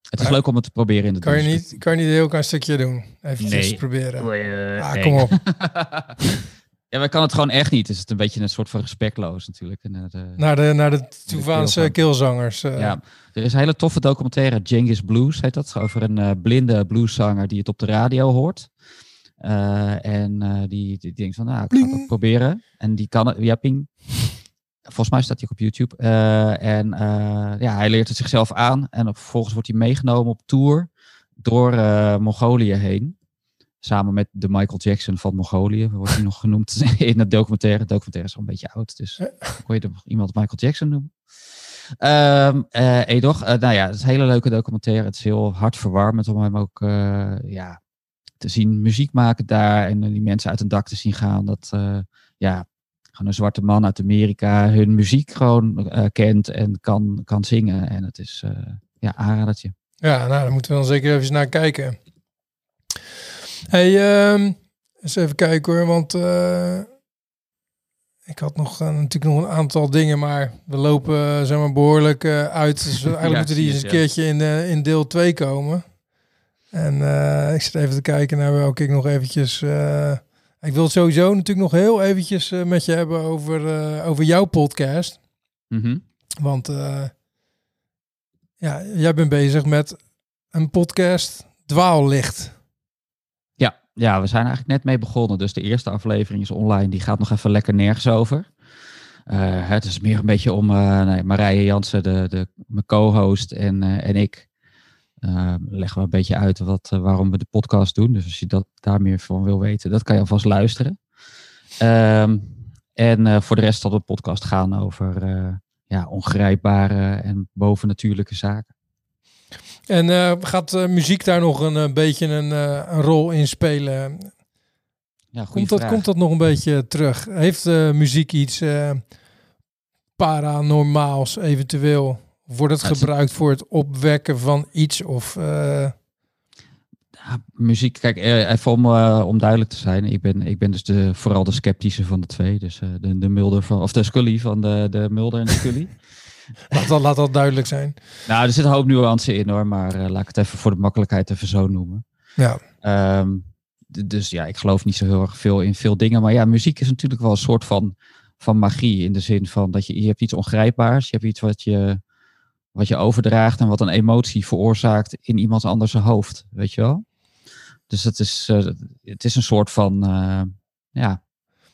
het is Maar- leuk om het te proberen in de Kan je niet, kan je niet een heel klein stukje doen? Even Nee. proberen. Ah, nee. kom op. ja, maar kan het gewoon echt niet. Dus het is een beetje een soort van respectloos natuurlijk. En, eh, Naar de, naar de Tuvaanse keelzang. keelzangers. eh. ja, er is een hele toffe documentaire, Genghis Blues heet dat, over een eh, blinde blueszanger die het op de radio hoort. En die, die denkt van, nou, ik ga het proberen. En die kan het, ja, ping. Volgens mij staat hij ook op YouTube. En ja, hij leert het zichzelf aan. En op- vervolgens wordt hij meegenomen op tour door Mongolië heen. Samen met de Michael Jackson van Mongolië, wordt hij nog genoemd in het documentaire. Het documentaire is al een beetje oud, dus kon je er nog iemand Michael Jackson noemen. Ehm eh Edoch, eh, nou ja, het is een hele leuke documentaire. Het is heel hartverwarmend om hem ook eh, ja, te zien muziek maken daar. En die mensen uit een dak te zien gaan. Dat eh, ja, gewoon een zwarte man uit Amerika hun muziek gewoon eh, kent en kan, kan zingen. En het is eh ja, aanradertje. Ja, nou, daar moeten we dan zeker even naar kijken. Hey, ehm, eens even kijken hoor, want eh, ik had nog eh, natuurlijk nog een aantal dingen, maar we lopen eh, zeg maar behoorlijk eh, uit. Dus eigenlijk Ja, moeten die eens een keertje in, in deel 2 komen. En ik zit even te kijken naar welke ik nog eventjes... ik wil het sowieso natuurlijk nog heel eventjes met je hebben over, over jouw podcast. Mhm. Want ja, jij bent bezig met een podcast Dwaallicht. Ja, we zijn eigenlijk net mee begonnen. Dus de eerste aflevering is online. Die gaat nog even lekker nergens over. Eh, het is meer een beetje om eh, nee, Marije Jansen, de, de, mijn co-host en, eh, en ik. eh, leggen we een beetje uit wat, waarom we de podcast doen. Dus als je dat, daar meer van wil weten, dat kan je alvast luisteren. Ehm, en voor de rest zal de podcast gaan over ja, ongrijpbare en bovennatuurlijke zaken. En eh, gaat eh, muziek daar nog een, eh, beetje een, een rol in spelen? Ja, Komt dat, vraag. komt dat nog een beetje terug? Heeft muziek iets paranormaals eventueel? Wordt het Ja, het is- gebruikt voor het opwekken van iets? Of, Ja, muziek, kijk, even om, om duidelijk te zijn. Ik ben, ik ben dus de, vooral de sceptische van de twee. Dus de, de Mulder van, of de Scully van de, de Mulder en de Scully. laat, dat, laat dat duidelijk zijn. nou, er zit een hoop nuance in hoor, maar eh, laat ik het even voor de makkelijkheid even zo noemen. Ja. Ehm, dus ja, ik geloof niet zo heel erg veel in veel dingen. Maar ja, muziek is natuurlijk wel een soort van, van magie. In de zin van dat je, je hebt iets ongrijpbaars. Je hebt iets wat je, wat je overdraagt en wat een emotie veroorzaakt in iemand anders hoofd. Weet je wel? Dus het is, eh, het is een soort van eh, ja,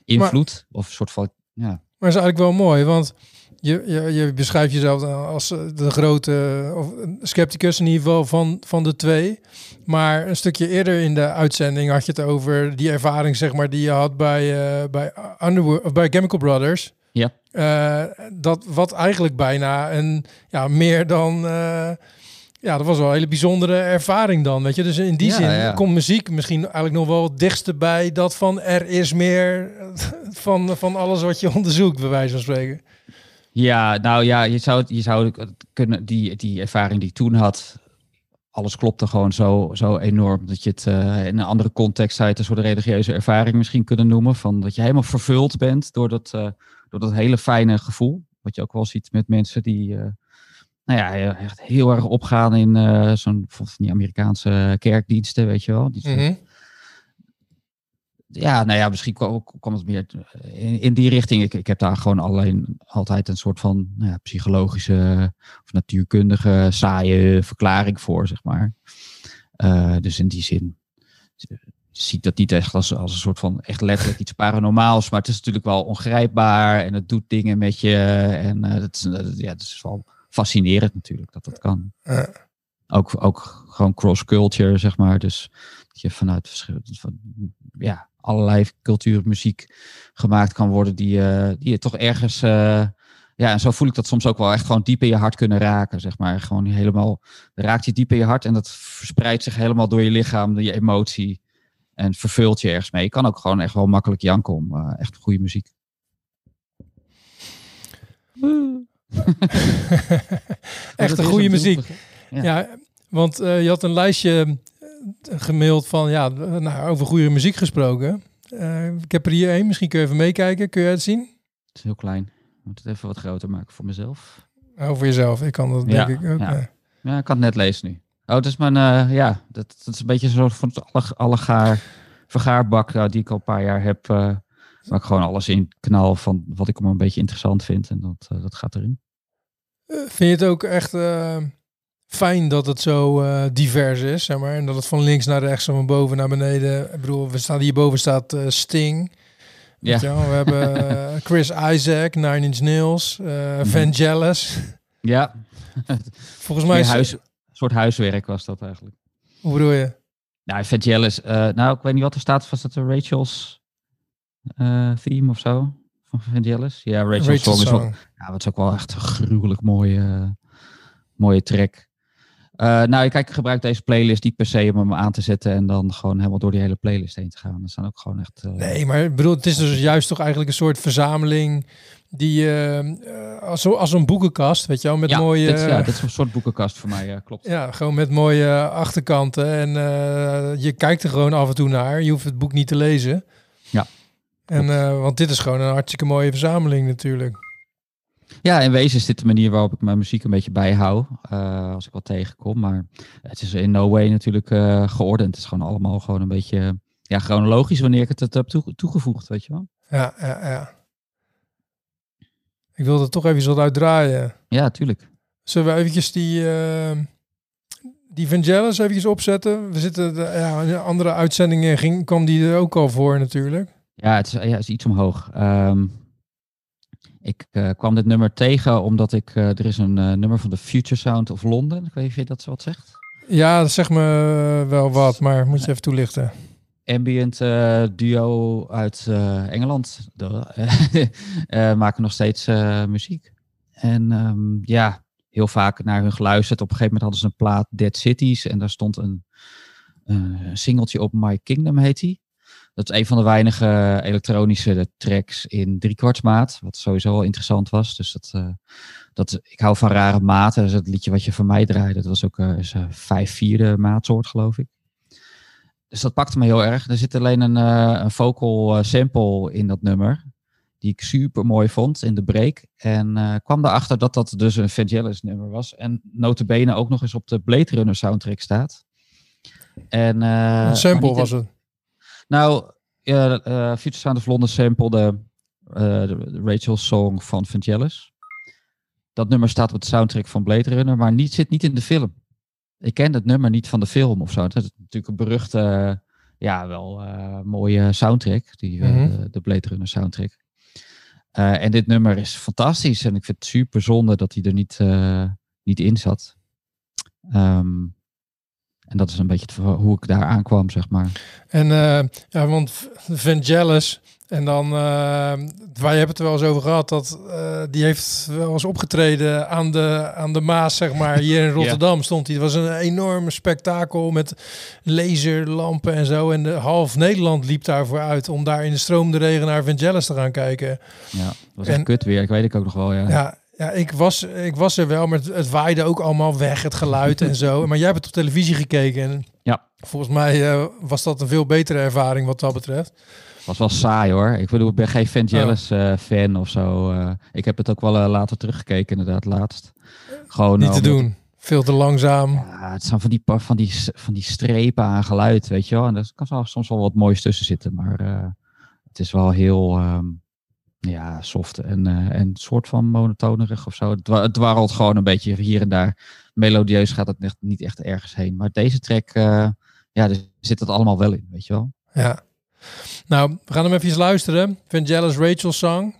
invloed. of een soort van. Ja, Maar is eigenlijk wel mooi, want je, je, je beschrijft jezelf als eh, de grote of een scepticus in ieder geval van, van de twee. Maar een stukje eerder in de uitzending had je het over die ervaring zeg maar, die je had bij, eh, bij, Underwood, of bij Chemical Brothers. Ja. Eh, dat wat eigenlijk bijna een ja, meer dan. eh, ja, dat was wel een hele bijzondere ervaring dan. Weet je, dus in die Ja, zin ja. komt muziek misschien eigenlijk nog wel het dichtste bij dat van er is meer van, van alles wat je onderzoekt, bij wijze van spreken. Ja, nou ja, je zou, je zou kunnen, die, die ervaring die ik toen had, alles klopte gewoon zo, zo enorm. Dat je het eh, in een andere context zou je een soort religieuze ervaring misschien kunnen noemen. Van dat je helemaal vervuld bent door dat, eh, door dat hele fijne gevoel. Wat je ook wel ziet met mensen die eh, nou ja, echt heel erg opgaan in zo'n Amerikaanse kerkdiensten, weet je wel. Die. Ja, nou ja, misschien kwam, kwam het meer in, in die richting. Ik, ik heb daar gewoon alleen altijd een soort van nou ja, psychologische of natuurkundige saaie verklaring voor, zeg maar. Eh, dus in die zin eh, zie ik dat niet echt als, als een soort van echt letterlijk iets paranormaals. Maar het is natuurlijk wel ongrijpbaar en het doet dingen met je. En eh, dat, is, eh, ja, het is wel fascinerend natuurlijk dat dat kan. Ook, ook gewoon cross-culture, zeg maar. Dus dat je vanuit verschillende, van, ja, allerlei cultuur, muziek gemaakt kan worden die, eh, die je toch ergens... eh, ja, en zo voel ik dat soms ook wel echt gewoon diep in je hart kunnen raken, zeg maar. Gewoon helemaal, raakt je diep in je hart en dat verspreidt zich helemaal door je lichaam, je emotie. En vervult je ergens mee. Je kan ook gewoon echt wel makkelijk janken om eh, echt goede muziek. Echt een goede muziek. Ja, Ja. want eh, je had een lijstje gemaild van, ja, nou, over goede muziek gesproken. Eh, ik heb er hier één, misschien kun je even meekijken. Kun je het zien? Het is heel klein. Ik moet het even wat groter maken voor mezelf. Over jezelf, ik kan dat Ja, denk ik ook. ja. Ja, ik kan het net lezen nu. Oh, het is mijn, eh, ja, dat, dat is een beetje soort van alle, allegaar vergaarbak eh, die ik al een paar jaar heb. waar ik gewoon alles in knal van wat ik maar een beetje interessant vind. En dat, dat gaat erin. Vind je het ook echt fijn dat het zo eh, divers is, zeg maar, en dat het van links naar rechts van boven naar beneden. Ik bedoel, we staan hierboven staat eh, Sting. Ja. Weet We hebben eh, Chris Isaac, Nine Inch Nails, eh Vangelis. Ja, Volgens mij is, huis, een soort huiswerk was dat eigenlijk. hoe bedoel je? Nou, Vangelis, nou, ik weet niet wat er staat. Was dat de Rachel's theme of zo? Van Vangelis? Ja, Rachel's Rachel song is wel, Song. Ja, dat is ook wel echt een gruwelijk mooie, mooie track. Eh, nou, ik kijk, ik gebruik deze playlist niet per se om hem aan te zetten en dan gewoon helemaal door die hele playlist heen te gaan. Er staan ook gewoon echt. eh, Nee, maar ik bedoel, het is dus juist toch eigenlijk een soort verzameling die eh, als, zo- als een boekenkast, weet je wel, met ja, mooie, dit, ja, dit is een soort boekenkast voor mij, ja, klopt. ja, gewoon met mooie achterkanten en je kijkt er gewoon af en toe naar. Je hoeft het boek niet te lezen. Ja, En want dit is gewoon een hartstikke mooie verzameling natuurlijk. Ja, in wezen is dit de manier waarop ik mijn muziek een beetje bijhoud. eh, als ik wat tegenkom. Maar het is in no way natuurlijk eh, geordend. Het is gewoon allemaal gewoon een beetje ja, chronologisch wanneer ik het, heb toe- toegevoegd, weet je wel. Ja, ja, ja. Ik wilde toch even wat uitdraaien. Ja, tuurlijk. Zullen we eventjes die, eh die Vangelis eventjes opzetten? We zitten, de, ja, in andere uitzendingen ging, kwam die er ook al voor natuurlijk. Ja, het is, ja, het is iets omhoog. Ehm, ik eh, kwam dit nummer tegen omdat ik... eh, er is een eh, nummer van de Future Sound of London. Ik weet niet of je dat zo wat zegt. Ja, dat zegt me wel wat, maar moet je even toelichten. ambient duo uit Engeland. Maken nog steeds muziek. En ehm, ja, heel vaak naar hun geluisterd. Op een gegeven moment hadden ze een plaat Dead Cities. En daar stond een singeltje op My Kingdom heet die. Dat is een van de weinige elektronische tracks in driekwartsmaat. Wat sowieso wel interessant was. Dus dat, eh, dat, ik hou van rare maten. Dus het liedje wat je van mij draaide, dat was ook eh, is, eh, vijf vierde maatsoort geloof ik. Dus dat pakte me heel erg. Er zit alleen een, eh, een vocal eh, sample in dat nummer. Die ik super mooi vond in de break. En eh, kwam erachter dat dat dus een Vangelis nummer was. En notabene ook nog eens op de Blade Runner soundtrack staat. En, eh, Een sample was het. Nou, ja, eh Future Sound of London sample de, eh, de Rachel song van Vangelis. Dat nummer staat op de soundtrack van Blade Runner, maar niet, zit niet in de film. Ik ken het nummer niet van de film of zo. Het is natuurlijk een beruchte, eh, ja, wel mooie soundtrack, die, Mhm. de Blade Runner soundtrack. En dit nummer is fantastisch en ik vind het super zonde dat hij er niet, niet in zat. Ehm, en dat is een beetje het hoe ik daar aankwam, zeg maar. En eh, ja, want Vangelis en dan, eh wij hebben het er wel eens over gehad, dat eh, die heeft wel eens opgetreden aan de, aan de Maas, zeg maar. Hier in Rotterdam stond hij. Het was een enorm spektakel met laserlampen en zo. En de half Nederland liep daarvoor uit om daar in de stromende regen naar Vangelis te gaan kijken. Ja, dat was En- echt kut weer. Ik weet ik ook nog wel, ja. Ja, ja ik, was, ik was er wel, maar het, het waaide ook allemaal weg, het geluid en zo. Maar jij hebt het op televisie gekeken en Ja. volgens mij eh, was dat een veel betere ervaring wat dat betreft. was wel saai hoor. Ik bedoel, ik ben geen Vangelis eh fan of zo. eh. ik heb het ook wel later teruggekeken, inderdaad, laatst. Gewoon Niet te doen. Veel te langzaam. Ja, het zijn van die, van, die, van die strepen aan geluid, weet je wel. En er kan soms wel wat moois tussen zitten, maar het is wel heel ehm, ja, soft en, eh, en soort van monotonerig of zo. Het, wa- het dwarrelt gewoon een beetje hier en daar. Melodieus gaat het niet echt ergens heen. Maar deze track, eh, ja, er zit het allemaal wel in, weet je wel. Ja. Nou, we gaan hem even luisteren. Vangelis Rachel Song.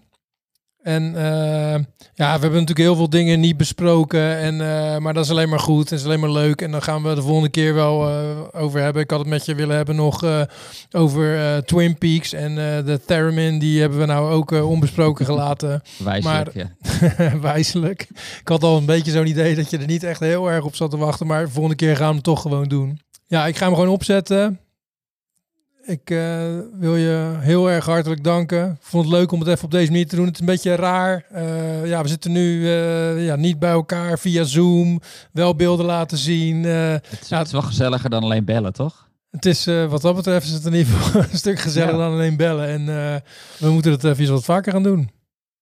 En eh, ja, we hebben natuurlijk heel veel dingen niet besproken. En, eh, maar dat is alleen maar goed. Het is alleen maar leuk. En dan gaan we de volgende keer wel eh, over hebben. Ik had het met je willen hebben nog over Twin Peaks. En de Theremin, die hebben we nou ook onbesproken gelaten. Wijselijk, Maar- ja. Wijselijk. Ik had al een beetje zo'n idee dat je er niet echt heel erg op zat te wachten. Maar de volgende keer gaan we hem toch gewoon doen. Ja, ik ga hem gewoon opzetten. Ik eh, wil je heel erg hartelijk danken. Ik vond het leuk om het even op deze manier te doen. Het is een beetje raar. Eh, ja, we zitten nu eh, ja, niet bij elkaar via Zoom. Wel beelden laten zien. Het, is, Ja, het is wel gezelliger dan alleen bellen, toch? het is wat dat betreft is het in ieder geval een stuk gezelliger Ja. dan alleen bellen. En we moeten het even wat vaker gaan doen.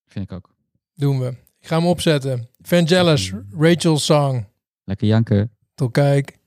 Vind ik ook. Doen we. Ik ga hem opzetten. Vangelis, Rachel Song. Lekker janken. Tot kijk.